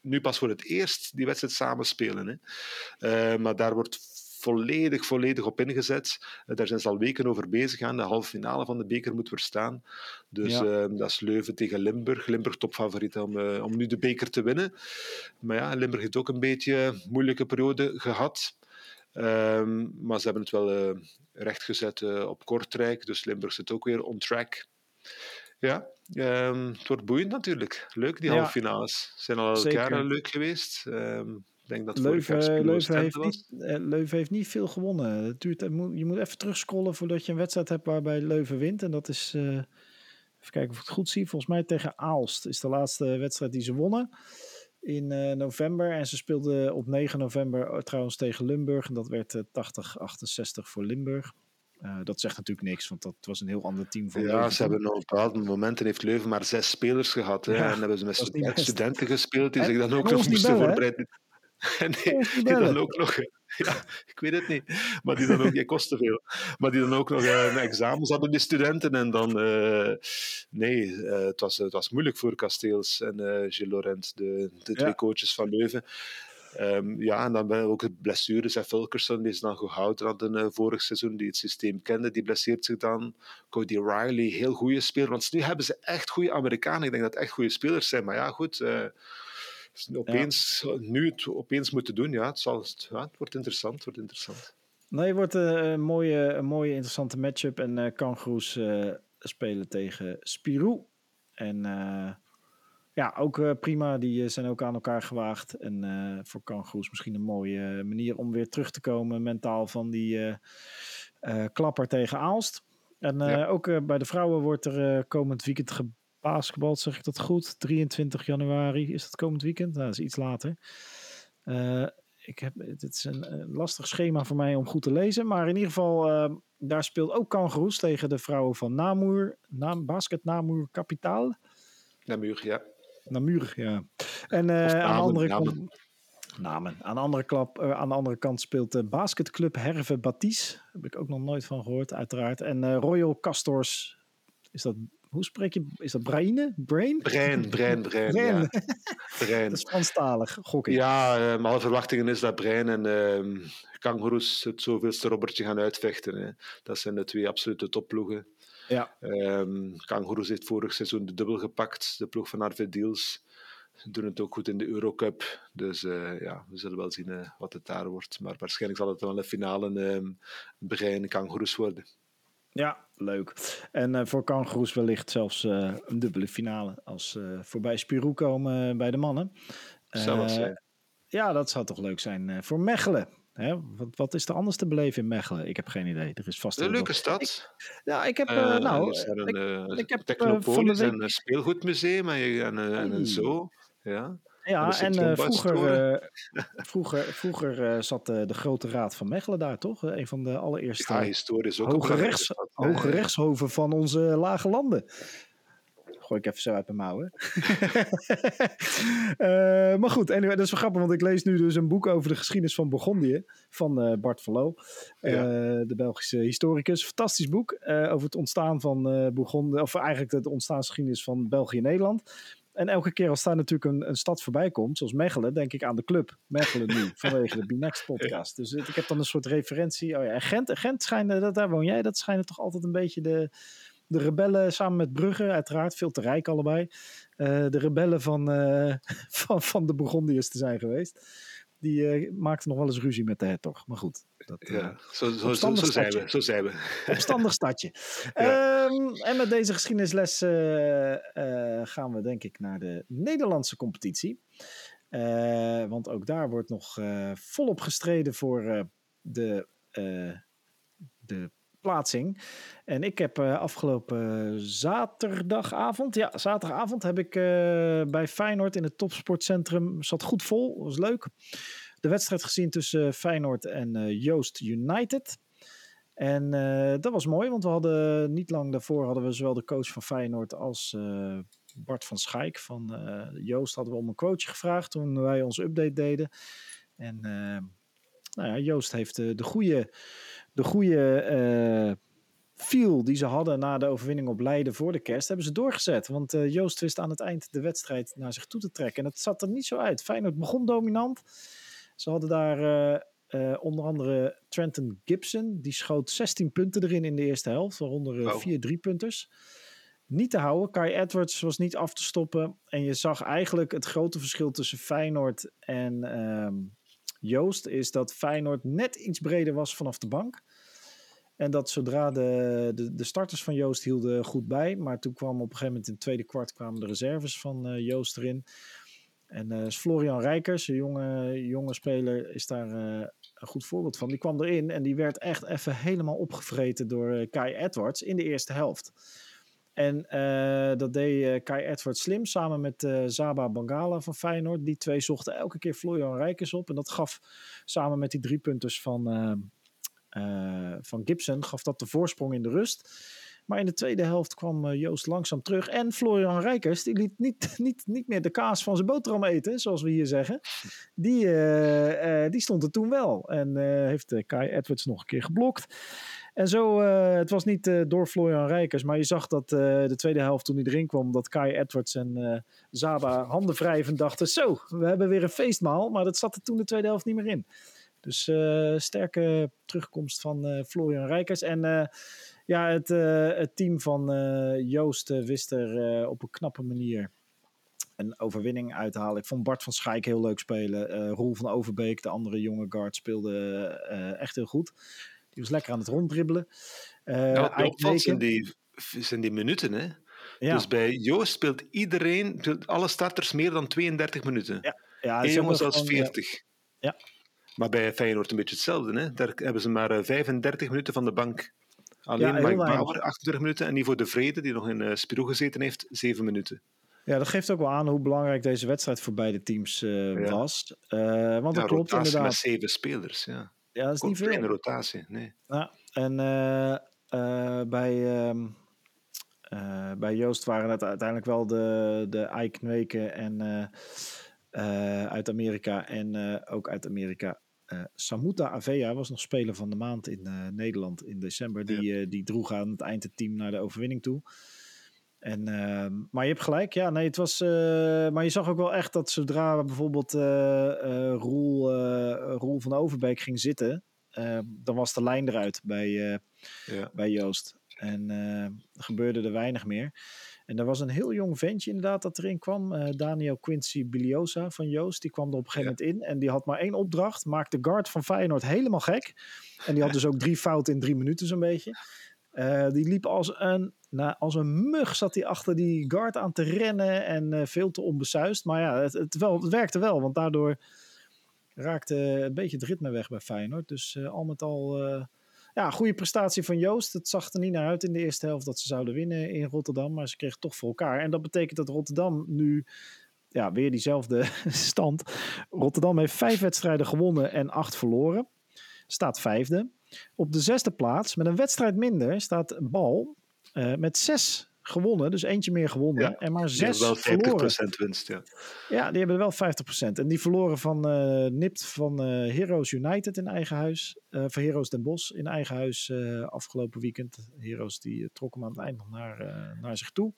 nu pas voor het eerst die wedstrijd samen spelen. Hè. Uh, maar daar wordt volledig, volledig op ingezet. Uh, daar zijn ze al weken over bezig aan. De halve finale van de beker moet verstaan. Dus ja. uh, dat is Leuven tegen Limburg. Limburg topfavoriet om, uh, om nu de beker te winnen. Maar ja, Limburg heeft ook een beetje een moeilijke periode gehad. Um, maar ze hebben het wel rechtgezet op Kortrijk. Dus Limburg zit ook weer on track. Ja, um, het wordt boeiend natuurlijk. Leuk, die ja. halve finales. Zijn al elk jaar leuk geweest. Um, ik denk dat Leuven, Leuven, heeft niet, Leuven heeft niet veel gewonnen. Het duurt, je moet even terugscrollen voordat je een wedstrijd hebt waarbij Leuven wint. En dat is, uh, even kijken of ik het goed zie, volgens mij tegen Aalst is de laatste wedstrijd die ze wonnen in uh, november. En ze speelden op 9 november trouwens tegen Limburg. En dat werd uh, 80-68 voor Limburg. Uh, dat zegt natuurlijk niks, want dat was een heel ander team. Van ja, Leuven. ze hebben op bepaalde momenten heeft Leuven maar zes spelers gehad. Hè, ja, en hebben ze met studenten, studenten gespeeld die en, zich dan ook nog moesten voorbereiden. nee, die dan ook nog... Ja, ik weet het niet. Maar die dan ook... Je kost te veel. Maar die dan ook nog uh, een examens hadden, die studenten. En dan... Uh, nee, uh, het, was, het was moeilijk voor Kasteels en Gilles Laurent, de, de twee ja. coaches van Leuven. Um, ja, en dan ben ook het blessures. En Fulkerson die is dan gehouden aan uh, vorig seizoen, die het systeem kende, die blesseert zich dan. Cody Riley, heel goede speler. Want nu hebben ze echt goede Amerikanen. Ik denk dat het echt goede spelers zijn. Maar ja, goed. Uh, opeens, ja. nu het opeens moeten doen, ja, het, zal, ja, het wordt interessant. Het wordt interessant. Nee, het wordt een mooie, een mooie interessante matchup. En uh, uh, spelen tegen Spirou. En uh, ja, ook prima. Die zijn ook aan elkaar gewaagd. En voor Kangaroos misschien een mooie manier om weer terug te komen mentaal van die klapper tegen Aalst. En ja. ook bij de vrouwen wordt er komend weekend gebasketbald, zeg ik dat goed? 23 januari is dat komend weekend? Nou, dat is iets later. ik heb, dit is een, een, lastig schema voor mij om goed te lezen. Maar in ieder geval, daar speelt ook Kangaroos tegen de vrouwen van Namur. Naam, basket Namur Kapitaal. Namur, ja. Namur, ja. En uh, namen, aan de andere namen. kant. Namen. Aan de andere, klap, uh, aan de andere kant speelt de basketclub Herve Batis. Heb ik ook nog nooit van gehoord, uiteraard. En uh, Royal Castors. Is dat, hoe spreek je? Is dat Braine? Brain? Brein, brein, brein. brein. Ja. brein. dat is Franstalig, gok ik. Ja, uh, maar alle verwachtingen is dat Brein en uh, Kangaroos het zoveelste robbertje gaan uitvechten. Hè. Dat zijn de twee absolute topploegen. Ja. Um, Kangaroos heeft vorig seizoen de dubbel gepakt. De ploeg van Arvid Deals doen het ook goed in de Eurocup. Dus uh, ja, we zullen wel zien uh, wat het daar wordt. Maar waarschijnlijk zal het wel een finale um, Brein Kangaroos worden. Ja, leuk. En uh, voor Kangaroos wellicht zelfs een dubbele finale als ze voorbij Spirou komen bij de mannen. Zou dat zijn? Ja, dat zou toch leuk zijn voor Mechelen. Hè? Wat, wat, is er anders te beleven in Mechelen? Ik heb geen idee. Er is vast een leuke stad. Ik, ja, ik heb. Nou, een, ik, ik heb Technopolis week... een speelgoedmuseum en, en, en een zoo. Ja. Ja, en uh, vroeger, uh, vroeger, vroeger uh, zat de Grote Raad van Mechelen daar, toch? Een van de allereerste ja, historisch ook hoge, rechts, hoge rechtshoven van onze lage landen. Gooi ik even zo uit mijn mouwen. maar goed, anyway, dat is wel grappig, want ik lees nu dus een boek over de geschiedenis van Burgondië van Bart Verloo, uh, ja. de Belgische historicus. Fantastisch boek over het ontstaan van Bourgondië, of eigenlijk de ontstaansgeschiedenis van België en Nederland. En elke keer als daar natuurlijk een, een stad voorbij komt, zoals Mechelen, denk ik aan de club Mechelen nu, vanwege de B-Next podcast. Dus ik heb dan een soort referentie. Oh ja, en Gent, Gent schijnt, dat, daar woon jij, dat schijnt toch altijd een beetje de de rebellen samen met Brugge, uiteraard veel te rijk allebei. Uh, de rebellen van, uh, van, van de Burgondiërs te zijn geweest. Die uh, maakten nog wel eens ruzie met de hertog. Maar goed. Dat, ja, zo, zo, zo, zo, zijn we, zo zijn we. Opstandig stadje. ja. um, en met deze geschiedenisles gaan we denk ik naar de Nederlandse competitie. want ook daar wordt nog volop gestreden voor de, de plaatsing. En ik heb afgelopen zaterdagavond, ja, zaterdagavond heb ik bij Feyenoord in het topsportcentrum, zat goed vol, was leuk. De wedstrijd gezien tussen Feyenoord en uh, Joost United. En dat was mooi, want we hadden niet lang daarvoor hadden we zowel de coach van Feyenoord als Bart van Schaik van Joost hadden we om een coach gevraagd toen wij onze update deden. En nou ja, Joost heeft de goede, de goede feel die ze hadden na de overwinning op Leiden voor de kerst, hebben ze doorgezet. Want Joost wist aan het eind de wedstrijd naar zich toe te trekken. En het zat er niet zo uit. Feyenoord begon dominant. Ze hadden daar uh, onder andere Trenton Gibson. Die schoot 16 punten erin in de eerste helft. Waaronder uh, vier driepunters. Niet te houden. Kai Edwards was niet af te stoppen. En je zag eigenlijk het grote verschil tussen Feyenoord en uh, Joost. Is dat Feyenoord net iets breder was vanaf de bank. En dat zodra de, de, de, starters van Joost hielden goed bij. Maar toen kwam op een gegeven moment in het tweede kwart kwamen de reserves van uh, Joost erin. En uh, Florian Rijkers, een jonge, jonge speler, is daar uh, een goed voorbeeld van. Die kwam erin en die werd echt even helemaal opgevreten door uh, Kai Edwards in de eerste helft. En dat deed Kai Edwards slim samen met Zaba Bangala van Feyenoord. Die twee zochten elke keer Florian Rijkers op. En dat gaf samen met die drie punters van, van Gibson, gaf dat de voorsprong in de rust. Maar in de tweede helft kwam eh, Joost langzaam terug. En Florian Rijkers, die liet niet, niet, niet meer de kaas van zijn boterham eten, zoals we hier zeggen. Die, uh, uh, die stond er toen wel. En heeft Kai Edwards nog een keer geblokt. En zo, het was niet door Florian Rijkers, maar je zag dat de tweede helft toen hij erin kwam, dat Kai Edwards en Zaba handen wrijvend dachten, zo, we hebben weer een feestmaal. Maar dat zat er toen de tweede helft niet meer in. Dus sterke terugkomst van Florian Rijkers. En ja, het, uh, het team van uh, Joost uh, wist er op een knappe manier een overwinning uit te halen. Ik vond Bart van Schaik heel leuk spelen. Roel van Overbeek, de andere jonge guard, speelde echt heel goed. Die was lekker aan het ronddribbelen. ja, wat zijn die, zijn die minuten, hè? Ja. Dus bij Joost speelt iedereen, speelt alle starters meer dan 32 minuten. Ja, ja Eén jongen zelfs 40. Ja. Maar bij Feyenoord een beetje hetzelfde. Hè? Daar hebben ze maar 35 minuten van de bank. Alleen ja, Mike Bauer 28 minuten en Nivo de Vrede, die nog in uh, Spiro gezeten heeft, 7 minuten. Ja, dat geeft ook wel aan hoe belangrijk deze wedstrijd voor beide teams uh, ja. was. Uh, want dat klopt inderdaad. met zeven spelers, ja. Ja, dat is niet veel. Geen rotatie, nee. Ja, en bij, um, bij Joost waren het uiteindelijk wel de, de Ike Nweke en, uit Amerika en ook uit Amerika uh, Samuta Avea was nog speler van de maand in uh, Nederland in december. Die, uh, die droeg aan het eind het team naar de overwinning toe. En, ehm, maar je hebt gelijk, ja, nee, het was. maar je zag ook wel echt dat zodra bijvoorbeeld Roel, Roel van Overbeek ging zitten, ehm, dan was de lijn eruit bij, ja. bij Joost. En gebeurde er weinig meer. En er was een heel jong ventje inderdaad dat erin kwam. Uh, Daniel Quincy Biliosa van Joost. Die kwam er op een gegeven moment in. En die had maar één opdracht. Maakte guard van Feyenoord helemaal gek. En die had dus ook drie fouten in drie minuten zo'n beetje. Uh, die liep als een, nou, als een mug zat hij achter die guard aan te rennen. En uh, veel te onbesuist. Maar ja, het, het, wel, het werkte wel. Want daardoor raakte een beetje het ritme weg bij Feyenoord. Dus al met al ja, goede prestatie van Joost. Het zag er niet naar uit in de eerste helft dat ze zouden winnen in Rotterdam. Maar ze kregen toch voor elkaar. En dat betekent dat Rotterdam nu ja, weer diezelfde stand. Rotterdam heeft vijf wedstrijden gewonnen en acht verloren. Staat vijfde. Op de zesde plaats, met een wedstrijd minder, staat Bal uh, met zes gewonnen, dus eentje meer gewonnen. en maar zes wel 50% verloren. winst, ja. Ja, die hebben wel 50%. En die verloren van uh, Nipt van uh, Heroes United in eigen huis. Uh, van Heroes Den Bosch in eigen huis afgelopen weekend. Heroes die trokken hem aan het eind nog naar, naar zich toe.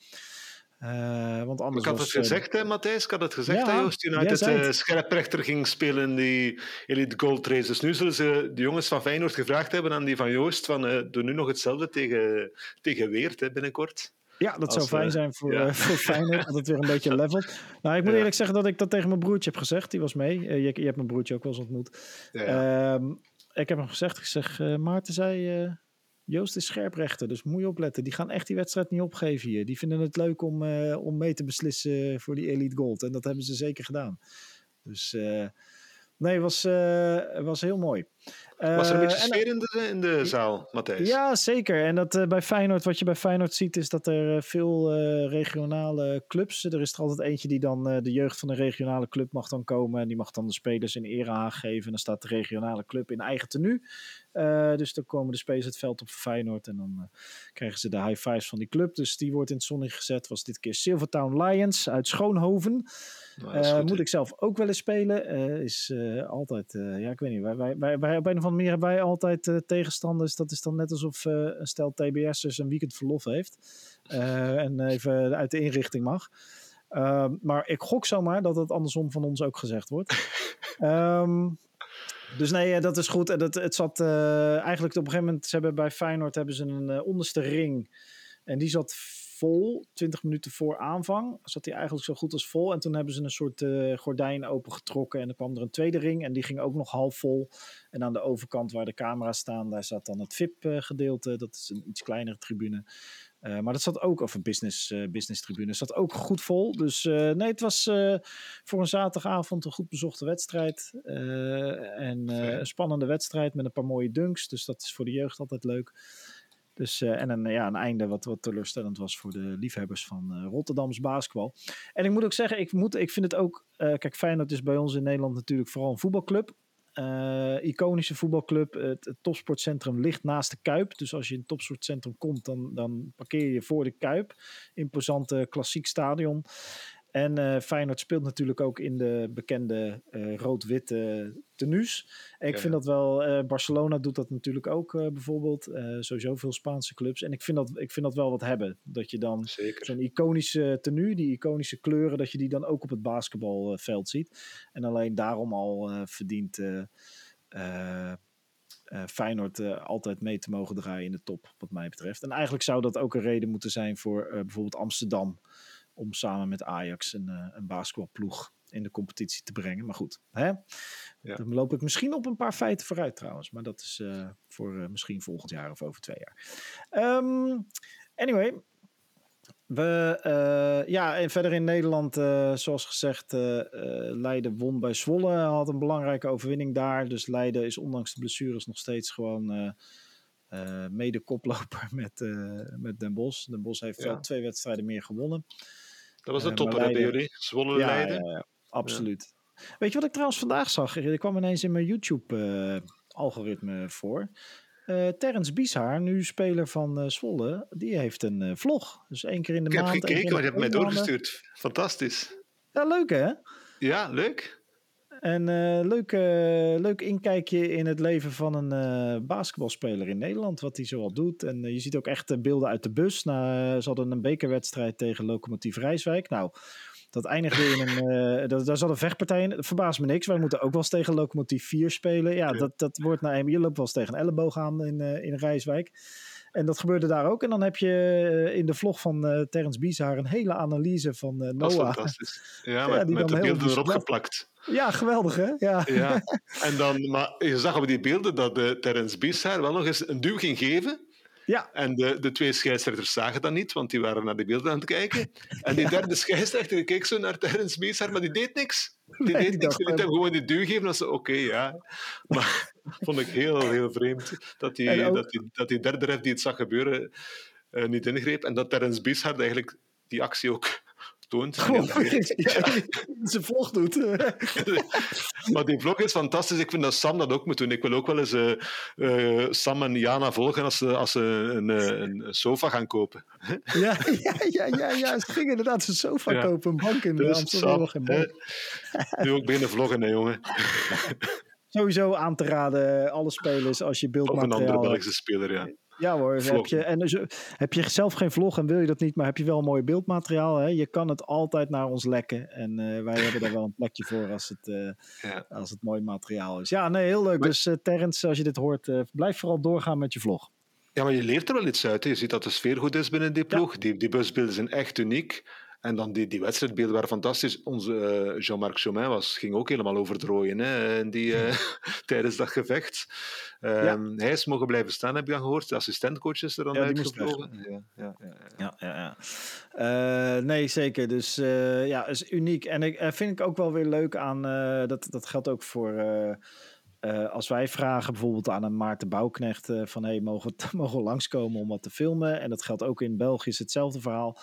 Uh, want anders ik had het gezegd, hè, Matthijs? Ik had het gezegd, ja, Joost United uh, scherprechter ging spelen in die Elite Gold Race. Dus nu zullen ze de jongens van Feyenoord gevraagd hebben aan die van Joost van uh, doe nu nog hetzelfde tegen, tegen Weert hè, binnenkort. Ja, dat zou fijn zijn voor, ja. uh, voor Feyenoord, dat het weer een beetje levelt. Nou, ik moet eerlijk zeggen dat ik dat tegen mijn broertje heb gezegd. Die was mee. Uh, je, je, hebt mijn broertje ook wel eens ontmoet. Ja, uh, ik heb hem gezegd, ik zeg, uh, Maarten zei, Joost is scherprechter, dus moet je opletten. Die gaan echt die wedstrijd niet opgeven hier. Die vinden het leuk om, om mee te beslissen voor die Elite Gold. En dat hebben ze zeker gedaan. Dus Nee, het was, was heel mooi. Was er een beetje sfeer in de, in de zaal, Matthijs? Ja, zeker. En dat, uh, bij Feyenoord, wat je bij Feyenoord ziet, is dat er veel uh, regionale clubs... Er is er altijd eentje die dan de jeugd van de regionale club mag dan komen. En die mag dan de spelers in ere aangeven. En dan staat de regionale club in eigen tenue. Uh, dus dan komen de spelers het veld op voor Feyenoord. En dan uh, krijgen ze de high fives van die club. Dus die wordt in het zonnetje gezet. Was dit keer Silvertown Lions uit Schoonhoven. Nou, uh, moet ik zelf ook wel eens spelen. is altijd, ja, ik weet niet. Wij, wij, wij, wij, op een of andere manier hebben wij altijd tegenstanders. Dat is dan net alsof een stel TBS'ers een weekend verlof heeft. en even uit de inrichting mag. maar ik gok zomaar dat het andersom van ons ook gezegd wordt. um, Dus nee, dat is goed. En dat, het zat eigenlijk op een gegeven moment, ze hebben bij Feyenoord hebben ze een onderste ring. En die zat vol, 20 minuten voor aanvang. Zat die eigenlijk zo goed als vol. En toen hebben ze een soort uh, gordijn opengetrokken. En dan kwam er een tweede ring. En die ging ook nog half vol. En aan de overkant waar de camera's staan, daar zat dan het VIP-gedeelte. Dat is een iets kleinere tribune. Uh, maar dat zat ook, of een business, uh, business tribune, zat ook goed vol. Dus uh, nee, het was voor een zaterdagavond een goed bezochte wedstrijd. en een spannende wedstrijd met een paar mooie dunks. Dus dat is voor de jeugd altijd leuk. Dus, en een, ja, een einde wat, wat teleurstellend was voor de liefhebbers van Rotterdams basketbal. En ik moet ook zeggen, ik, moet, ik vind het ook... kijk, Feyenoord is bij ons in Nederland natuurlijk vooral een voetbalclub. Uh, iconische voetbalclub. Het, het, topsportcentrum ligt naast de Kuip. Dus als je in het topsportcentrum komt, dan, dan parkeer je voor de Kuip. Imposante klassiek stadion. En uh, Feyenoord speelt natuurlijk ook in de bekende uh, rood-witte tenues. En ik ja. vind dat wel, uh, Barcelona doet dat natuurlijk ook bijvoorbeeld. sowieso veel Spaanse clubs. En ik vind dat, ik vind dat wel wat hebben. Dat je dan zo'n iconische tenue, die iconische kleuren, dat je die dan ook op het basketbalveld ziet. En alleen daarom al verdient Feyenoord altijd mee te mogen draaien in de top, wat mij betreft. En eigenlijk zou dat ook een reden moeten zijn voor bijvoorbeeld Amsterdam om samen met Ajax een, uh, een basketbalploeg in de competitie te brengen. Maar goed, hè? Ja. dan loop ik misschien op een paar feiten vooruit trouwens. Maar dat is uh, voor uh, misschien volgend jaar of over twee jaar. Um, anyway, we, uh, ja, en verder in Nederland, zoals gezegd, Leiden won bij Zwolle. Had een belangrijke overwinning daar. Dus Leiden is ondanks de blessures nog steeds gewoon mede koploper met, met Den Bosch. Den Bosch heeft ja. twee wedstrijden meer gewonnen. Dat was een topper Leiden... bij jullie, Zwolle Leiden. Ja, absoluut. Weet je wat ik trouwens vandaag zag? Er kwam ineens in mijn YouTube-algoritme voor. Uh, Terrence Bieshaar, nu speler van uh, Zwolle, die heeft een uh, vlog. Dus één keer in de ik maand. Ik heb gekeken, maar je hebt mij doorgestuurd. Fantastisch. Ja, leuk hè? Ja, leuk. En leuk, leuk inkijkje in het leven van een basketbalspeler in Nederland, wat hij zoal doet. En je ziet ook echt beelden uit de bus. Nou, ze hadden een bekerwedstrijd tegen Lokomotief Rijswijk. Nou, dat eindigde in een. Uh, dat, daar zat een vechtpartij in. Verbaast me niks. Wij moeten ook wel eens tegen Lokomotief 4 spelen. Ja, ja. Dat, dat wordt naar een. Je loopt wel eens tegen een elleboog aan in, uh, in Rijswijk. En dat gebeurde daar ook. En dan heb je in de vlog van uh, Terence Bieshaar een hele analyse van uh, Noah. Dat is fantastisch. Ja, met, ja, die met de beelden erop geplakt. Ja, geweldig hè? Ja. ja. En dan, maar je zag op die beelden dat uh, Terence wel nog eens een duw ging geven. Ja. En de, de twee scheidsrechters zagen dat niet, want die waren naar de beelden aan het kijken. En die derde scheidsrechter keek zo naar Terence Bieshaar, maar die deed niks. Die Nee, deed niks. Die liet hem gewoon die duw geven. Dat ze, oké, ja. Maar vond ik heel, heel vreemd dat die, ook- dat die, dat die derde ref die het zag gebeuren eh, niet ingreep. En dat Terence Bieshaar eigenlijk die actie ook toont. Ja. zijn vlog doet. Maar die vlog is fantastisch. Ik vind dat Sam dat ook moet doen. Ik wil ook wel eens eh, eh, Sam en Jana volgen als ze, als ze een, eh, een sofa gaan kopen. ja, ja, ja, ja, ja. Ze gingen inderdaad zijn sofa Ja. kopen. Een bank in Dus Amsterdam. Sam, bank. nu ook beginnen vloggen, hè, jongen. Sowieso aan te raden, alle spelers, als je Of een andere beeldmateriaal. Belgische speler, ja. Ja hoor, heb je, en dus, eh, heb je zelf geen vlog en wil je dat niet, maar heb je wel mooi beeldmateriaal. Hè? Je kan het altijd naar ons lekken. En eh, wij hebben daar wel een plekje voor als het, eh, Ja. als het mooi materiaal is. Ja, nee, heel leuk. Maar- Dus eh Terrence, als je dit hoort, blijf vooral doorgaan met je vlog. Ja, maar je leert er wel iets uit. hè. Je ziet dat de sfeer goed is binnen die ploeg. Die, die busbeelden zijn echt uniek. En dan die, die wedstrijdbeelden waren fantastisch. Onze uh, Jean-Marc Chomin was, ging ook helemaal over het rooien hè, die, uh, tijdens dat gevecht. Um, ja. Hij is mogen blijven staan, heb je dan gehoord. De assistentcoach is er dan ja, gevlogen. Ja, ja, ja, ja. ja, ja. Uh, nee, zeker. Dus ja, is uniek. En ik vind ik ook wel weer leuk aan, dat, dat geldt ook voor... Uh, als wij vragen bijvoorbeeld aan een Maarten Bouwknecht uh, van hey, mogen, we, mogen we langskomen om wat te filmen? En dat geldt ook in België, is hetzelfde verhaal.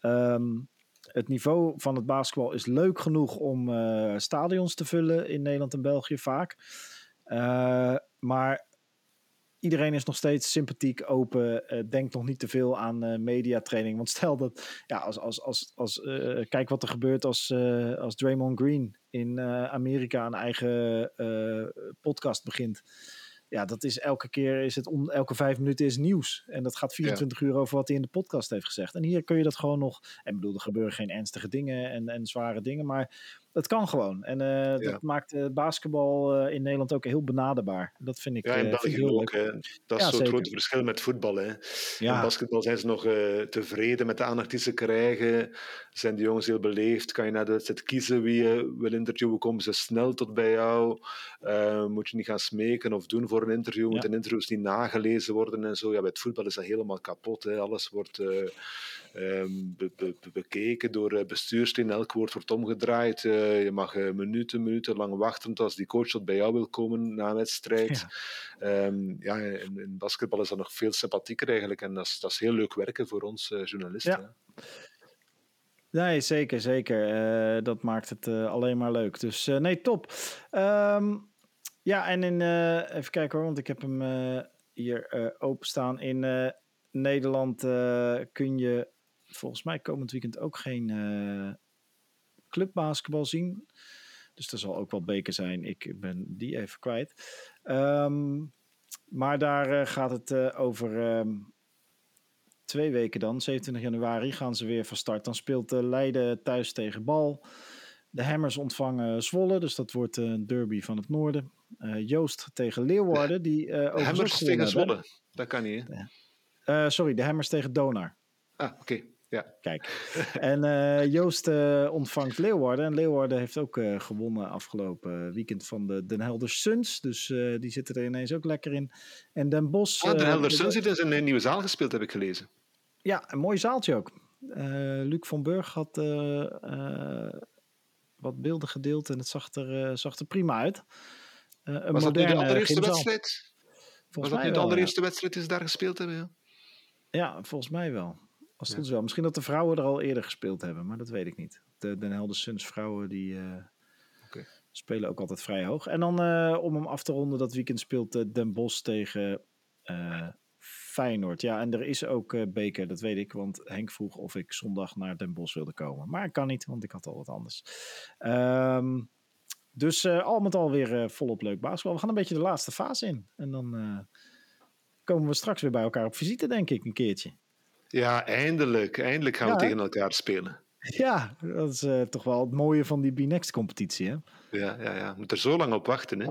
Um, het niveau van het basketbal is leuk genoeg om uh, stadions te vullen in Nederland en België vaak. maar iedereen is nog steeds sympathiek, open, uh, denkt nog niet te veel aan mediatraining. Want stel dat, ja, als, als, als, als kijk wat er gebeurt als, als Draymond Green in Amerika een eigen podcast begint ja, dat is elke keer, is het om, elke vijf minuten is nieuws. En dat gaat 24 uur over wat hij in de podcast heeft gezegd. En hier kun je dat gewoon nog, en bedoel, er gebeuren geen ernstige dingen en, en zware dingen, maar het kan gewoon. En uh, dat maakt uh, basketbal uh, in Nederland ook heel benaderbaar. Dat vind ik, ja, in België heel ook. Hè. Dat is ja, zo'n groot verschil met voetbal. Hè. Ja. In basketbal zijn ze nog tevreden met de aandacht die ze krijgen. Zijn de jongens heel beleefd? Kan je na de wedstrijd kiezen wie je wil interviewen? Komen ze snel tot bij jou? moet je niet gaan smeken of doen voor een interview? Moeten interviews niet nagelezen worden en zo? Ja, bij het voetbal is dat helemaal kapot. Hè. Alles wordt um, be, be, bekeken door eh, bestuursleden. Elk woord wordt omgedraaid. Uh, je mag uh, minuten, minuten lang wachten als die coach tot bij jou wil komen na een wedstrijd. Ja, um, ja in, in, basketbal is dat nog veel sympathieker eigenlijk. En dat is, dat is heel leuk werken voor ons journalisten. Ja. Nee, zeker, zeker. Uh, dat maakt het uh, alleen maar leuk. Dus uh, nee, top. Um, ja, en in, even kijken hoor, want ik heb hem hier openstaan. In Nederland kun je volgens mij komend weekend ook geen uh, clubbasketbal zien. Dus er zal ook wel beker zijn. Ik ben die even kwijt. Um, maar daar uh, gaat het uh, over um, twee weken dan. 27 januari gaan ze weer van start. Dan speelt Leiden thuis tegen Bal. De Hammers ontvangen Zwolle. Dus dat wordt een derby van het noorden. Joost tegen Leeuwarden. Die, uh, Hammers tegen Zwolle. Dat kan niet. sorry, de Hammers tegen Donar. Ah, oké. Ja. Kijk. En uh, Joost uh, ontvangt Leeuwarden. En Leeuwarden heeft ook uh, gewonnen afgelopen weekend van de Den Helder Suns. Dus die zitten er ineens ook lekker in. En Den Bosch... Ah, Den Helder Suns zit in een nieuwe zaal gespeeld, heb ik gelezen. Ja, een mooi zaaltje ook. Luc van Burg had wat beelden gedeeld en het zag er, zag er prima uit. een Was dat nu de allereerste wedstrijd? Volgens Was dat nu de allereerste ja. wedstrijd die ze daar gespeeld hebben? Ja, ja volgens mij wel. Als het ja. wel. Misschien dat de vrouwen er al eerder gespeeld hebben, maar dat weet ik niet. De Den Helder Suns vrouwen die uh, okay. spelen ook altijd vrij hoog. En dan uh, om hem af te ronden, dat weekend speelt uh, Den Bosch tegen Feyenoord. Ja, en er is ook beker, dat weet ik. Want Henk vroeg of ik zondag naar Den Bosch wilde komen. Maar ik kan niet, want ik had al wat anders. Um, dus al met al weer volop leuk basketbal. We gaan een beetje de laatste fase in. En dan komen we straks weer bij elkaar op visite, denk ik, een keertje. Ja, eindelijk. Eindelijk gaan we tegen elkaar spelen. Ja, dat is uh, toch wel het mooie van die B-Next-competitie, hè? Ja, ja, ja. Moet er zo lang op wachten, hè?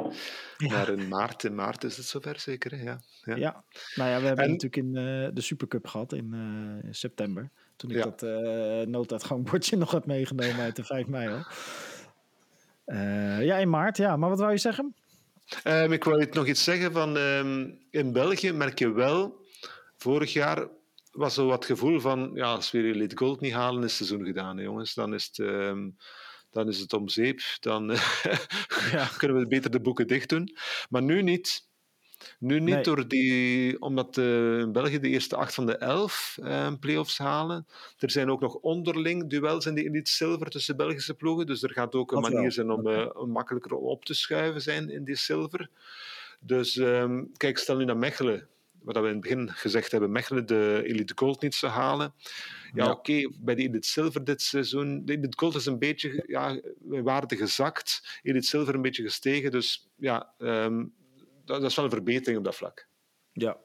Ja. Maar in maart, in maart is het zover zeker, hè? Ja, ja. ja. nou ja, we hebben en... natuurlijk in uh, de Supercup gehad in, uh, in september. Toen ik ja. dat uh, nooduitgangbordje nog had meegenomen uit de 5 mei, hoor. ja, in maart, ja. Maar wat wou je zeggen? Um, ik wou je nog iets zeggen van... Um, in België merk je wel... Vorig jaar was zo wat gevoel van, ja, als we Elite Gold niet halen, is het seizoen gedaan, hè, jongens. Dan is het, um, dan is het om zeep. Dan ja. kunnen we beter de boeken dicht doen. Maar nu niet. Nu niet nee. door die, omdat uh, in België de eerste acht van de elf uh, play-offs halen. Er zijn ook nog onderling duels in de Elite Silver tussen Belgische ploegen. Dus er gaat ook een Dat manier wel. zijn om uh, makkelijker op te schuiven zijn in die Silver. Dus um, kijk, stel nu naar Mechelen wat we in het begin gezegd hebben, Mechelen de Elite Gold niet zou halen. Ja, ja. oké, okay, bij de Elite Silver dit seizoen. De Elite Gold is een beetje ja, waarde gezakt. Elite Silver een beetje gestegen. Dus ja, um, dat, dat, is wel een verbetering op dat vlak. Ja.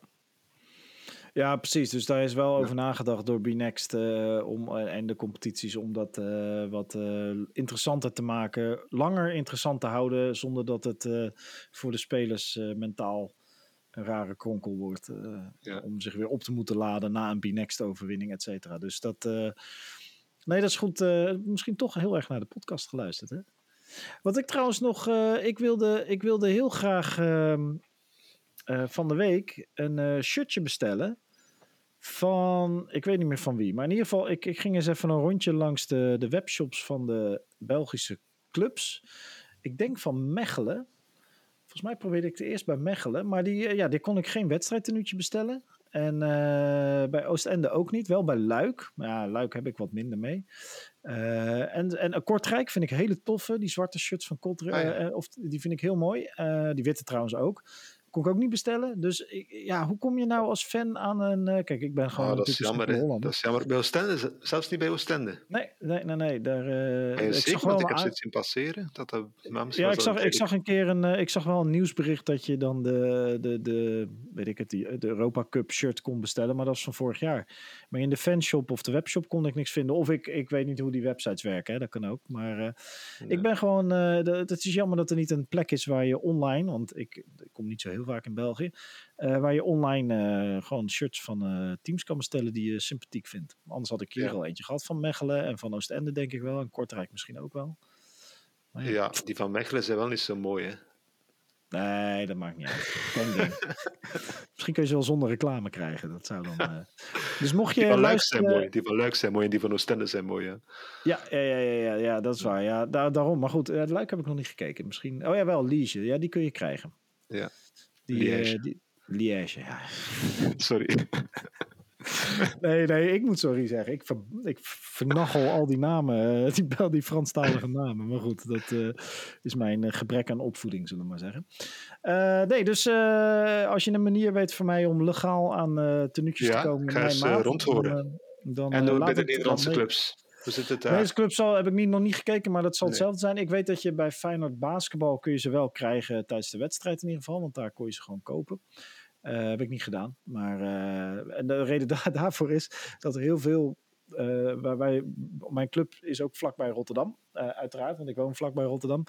Ja, precies. Dus daar is wel ja. over nagedacht door B-Next uh, om, uh, en de competities om dat uh, wat interessanter te maken. Langer interessant te houden, zonder dat het voor de spelers mentaal een rare kronkel wordt. Uh, ja. Om zich weer op te moeten laden na een B-Next overwinning, et cetera. Dus dat, uh, Nee, dat is goed. Uh, misschien toch heel erg naar de podcast geluisterd, hè? Wat ik trouwens nog... Ik, wilde, ik wilde heel graag uh, van de week een shirtje bestellen. Van... Ik weet niet meer van wie. Maar in ieder geval, ik, ik ging eens even een rondje langs de, de webshops van de Belgische clubs. Ik denk van Mechelen. Volgens mij probeerde ik het eerst bij Mechelen. Maar die, ja, die kon ik geen wedstrijdtenuutje bestellen. En uh, bij Oostende ook niet. Wel bij Luik. Maar ja, Luik heb ik wat minder mee. Uh, en, en Kortrijk vind ik hele toffe. Die zwarte shirts van Kortrijk. Ah, ja. uh, of, die vind ik heel mooi. die witte trouwens ook. Kon ik ook niet bestellen. Dus ja, hoe kom je nou als fan aan een... Uh, kijk, ik ben gewoon... Oh, dat is jammer? Dat is jammer. Bij Oostende, zelfs niet bij Oostende. Nee, nee, nee. nee daar, uh, ik zag wel ik heb zoiets zien passeren. Dat dat, ja, ik zag, ik zag een keer een... Uh, ik zag wel een nieuwsbericht dat je dan de, de, de, weet ik het, die, de Europa Cup shirt kon bestellen. Maar dat was van vorig jaar. Maar in de fanshop of de webshop kon ik niks vinden. Of ik, ik weet niet hoe die websites werken, hè? dat kan ook. Maar nee. ik ben gewoon... het is jammer dat er niet een plek is waar je online... Want ik, ik kom niet zo heel vaak in België. Uh, waar je online uh, gewoon shirts van uh, teams kan bestellen die je sympathiek vindt. Anders had ik hier ja. al eentje gehad van Mechelen en van Oostende denk ik wel. En Kortrijk misschien ook wel. Maar ja. ja. die van Mechelen zijn wel niet zo mooi hè? Nee, dat maakt niet uit. Misschien kun je ze wel zonder reclame krijgen. Dat zou dan. Dus mocht je die van luisteren... zijn mooi. Die van Luik zijn mooi en die van Oostende zijn mooi. Ja, ja, ja, ja, ja, ja, ja dat is waar. Ja, daar, daarom. Maar goed, het Luik heb ik nog niet gekeken. Misschien. Oh ja, wel Liege. Ja, die kun je krijgen. Ja. Die, Liège. Uh, die, Liège, ja. Sorry. nee, nee, ik moet sorry zeggen. Ik, ver, ik vernachel al die namen, die, die Franstalige namen. Maar goed, dat uh, is mijn gebrek aan opvoeding, zullen we maar zeggen. Uh, nee, dus uh, als je een manier weet voor mij om legaal aan uh, tenuutjes ja, te komen... ga eens rondhoren. Dan, dan, en door bij de Nederlandse clubs. Hoe zit het daar? Deze club zal, heb ik niet, nog niet gekeken, maar dat zal nee. hetzelfde zijn. Ik weet dat je bij Feyenoord basketbal kun je ze wel krijgen tijdens de wedstrijd in ieder geval. Want daar kon je ze gewoon kopen. Uh, heb ik niet gedaan. Maar uh, en de reden daar, daarvoor is dat er heel veel. Uh, waar wij, mijn club is ook vlakbij Rotterdam, uiteraard, want ik woon vlakbij Rotterdam.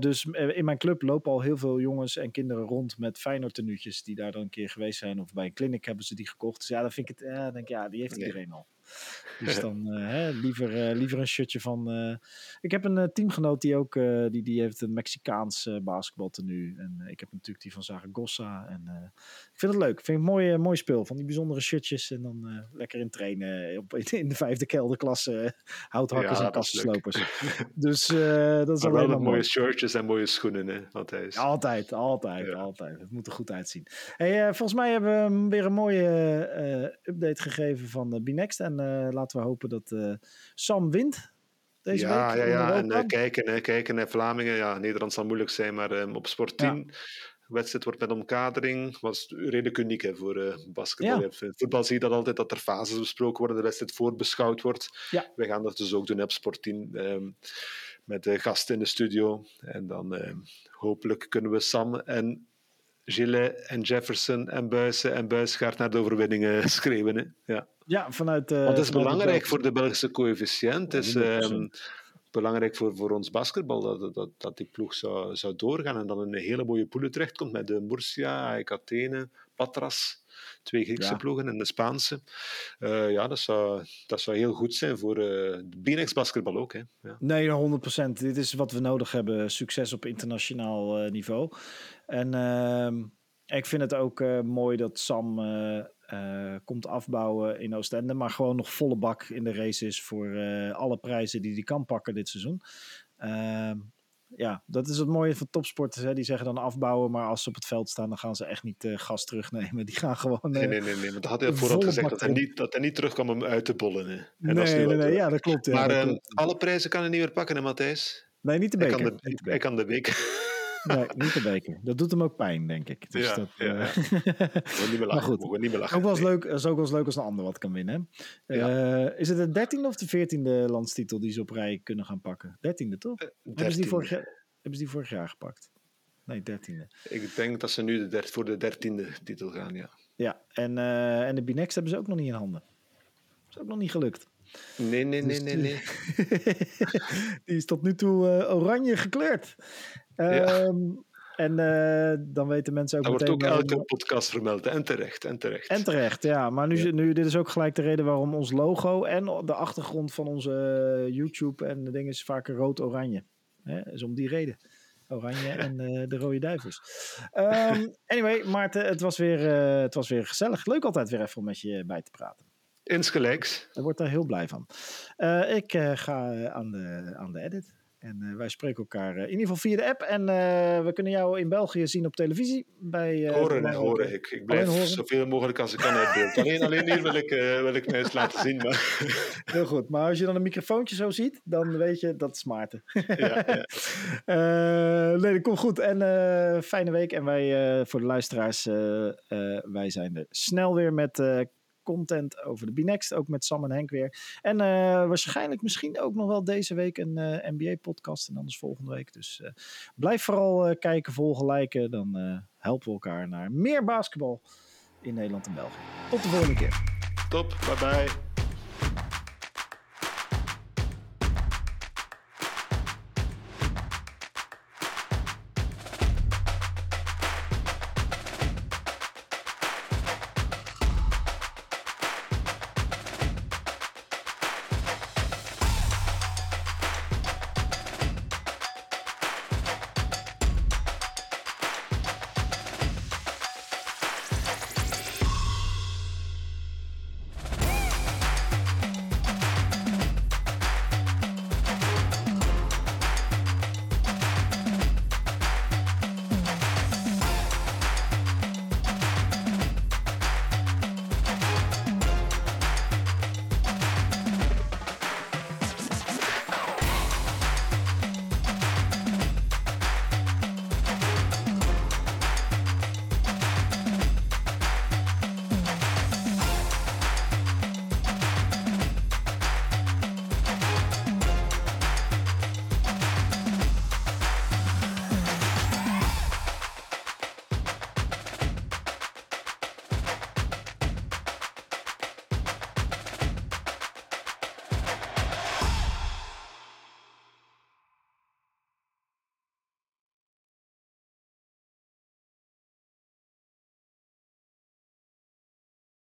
dus in mijn club lopen al heel veel jongens en kinderen rond met Feyenoord tenuutjes die daar dan een keer geweest zijn. Of bij een clinic hebben ze die gekocht. Dus ja, dan vind ik het, denk ik, ja, die heeft iedereen al. Dus dan uh, hè, liever, uh, liever een shirtje van. Uh, ik heb een teamgenoot die ook die, die heeft een Mexicaans basketbaltenu. En ik heb natuurlijk die van Zaragoza. En ik vind het leuk. Ik vind het mooi, mooi speel. Van die bijzondere shirtjes. En dan lekker in trainen op, in de vijfde kelderklasse. houthakkers ja, en kassenslopers. dus dat is maar alleen maar mooie shirtjes en mooie schoenen. Hè. Altijd, altijd, ja. altijd. Het moet er goed uitzien. Hey, volgens mij hebben we weer een mooie update gegeven van Binext. En uh, laten we hopen dat uh, Sam wint deze ja, week. Ja, ja, en uh, kijken, kijken naar Vlamingen. Ja, Nederland zal moeilijk zijn, maar um, op Sport 10... Ja. De wedstrijd wordt met omkadering. was redelijk uniek hè, voor uh, basketbal. Ja. In voetbal zie je dat altijd, dat er fases besproken worden, de wedstrijd voorbeschouwd wordt. Ja. We gaan dat dus ook doen op Sport 10. Um, met de gasten in de studio. En dan uh, hopelijk kunnen we Sam en Gillet en Jefferson en Buissen en Buisgaard naar de overwinningen schreeuwen. Hè? Ja. Ja, vanuit. Uh, Want het is belangrijk voor de Belgische coëfficiënt. Het is um, belangrijk voor, voor ons basketbal dat, dat, dat die ploeg zou, zou doorgaan en dan een hele mooie poelen terechtkomt met de Murcia, Athene, Patras. Twee Griekse ja. ploegen en de Spaanse. Uh, ja, dat zou, dat zou heel goed zijn voor uh, de BNX basketbal ook. Hè. Ja. Nee, 100%. Dit is wat we nodig hebben. Succes op internationaal niveau. En ehm, ik vind het ook mooi dat Sam uh, komt afbouwen in Oostende, maar gewoon nog volle bak in de race is voor alle prijzen die hij kan pakken dit seizoen. Uh, ja, dat is het mooie van topsporters. Hè? Die zeggen dan afbouwen, maar als ze op het veld staan, dan gaan ze echt niet uh, gas terugnemen. Die gaan gewoon. nee, nee, nee, nee. Want dat had hij vooral gezegd dat hij, niet, dat hij niet terug kwam om uit te bollen. Hè. En nee, nee, nee, ja, dat klopt. Ja, maar dat klopt. alle prijzen kan hij niet meer pakken, hè, Matthijs? Nee, niet de beker. Hij kan de beker. Nee, niet de beker. Dat doet hem ook pijn, denk ik. Dus ja, dat, ja, ja. uh... we niet meer lachen. goed. We niet meer lachen. Ook wel eens leuk, is ook wel eens leuk als een ander wat kan winnen. Ja. Uh, is het de dertiende of de veertiende landstitel die ze op rij kunnen gaan pakken? Dertiende, toch? Uh, hebben, ze die vorig jaar, hebben ze die vorig jaar gepakt? Nee, dertiende. Ik denk dat ze nu de dert, voor de dertiende titel gaan, ja. Ja, en, en de Binex hebben ze ook nog niet in handen. Dat is ook nog niet gelukt. Nee, nee, nee, nee, nee. die is tot nu toe uh, oranje gekleurd. Um, ja. En dan weten mensen ook dat meteen... wordt ook elke podcast vermeld. En terecht, en terecht. En terecht, ja. Maar nu, nu, dit is ook gelijk de reden waarom ons logo en de achtergrond van onze YouTube en de dingen is vaak rood-oranje. is om die reden. Oranje en uh, de Rode Duivels. Um, anyway, Maarten, het was, weer, uh, het was weer gezellig. Leuk altijd weer even om met je bij te praten. Insgelijks. Ik word daar heel blij van. Ik ga aan de, aan de edit. En uh, wij spreken elkaar uh, in ieder geval via de app. En uh, we kunnen jou in België zien op televisie. Bij, horen, hè, horen. Ik, ik blijf horen. zoveel mogelijk als ik kan uit beeld. Alleen, alleen hier wil ik, wil ik mij eens laten zien. Maar... Heel goed. Maar als je dan een microfoontje zo ziet, dan weet je dat is Maarten. ja, ja. nee, dat komt goed. En fijne week. En wij, voor de luisteraars, wij zijn er snel weer met content over de B-Next. Ook met Sam en Henk weer. En uh, waarschijnlijk misschien ook nog wel deze week een uh, NBA-podcast. En anders volgende week. Dus uh, blijf vooral kijken, volgen, liken. Dan helpen we elkaar naar meer basketbal in Nederland en België. Tot de volgende keer. Top, bye bye.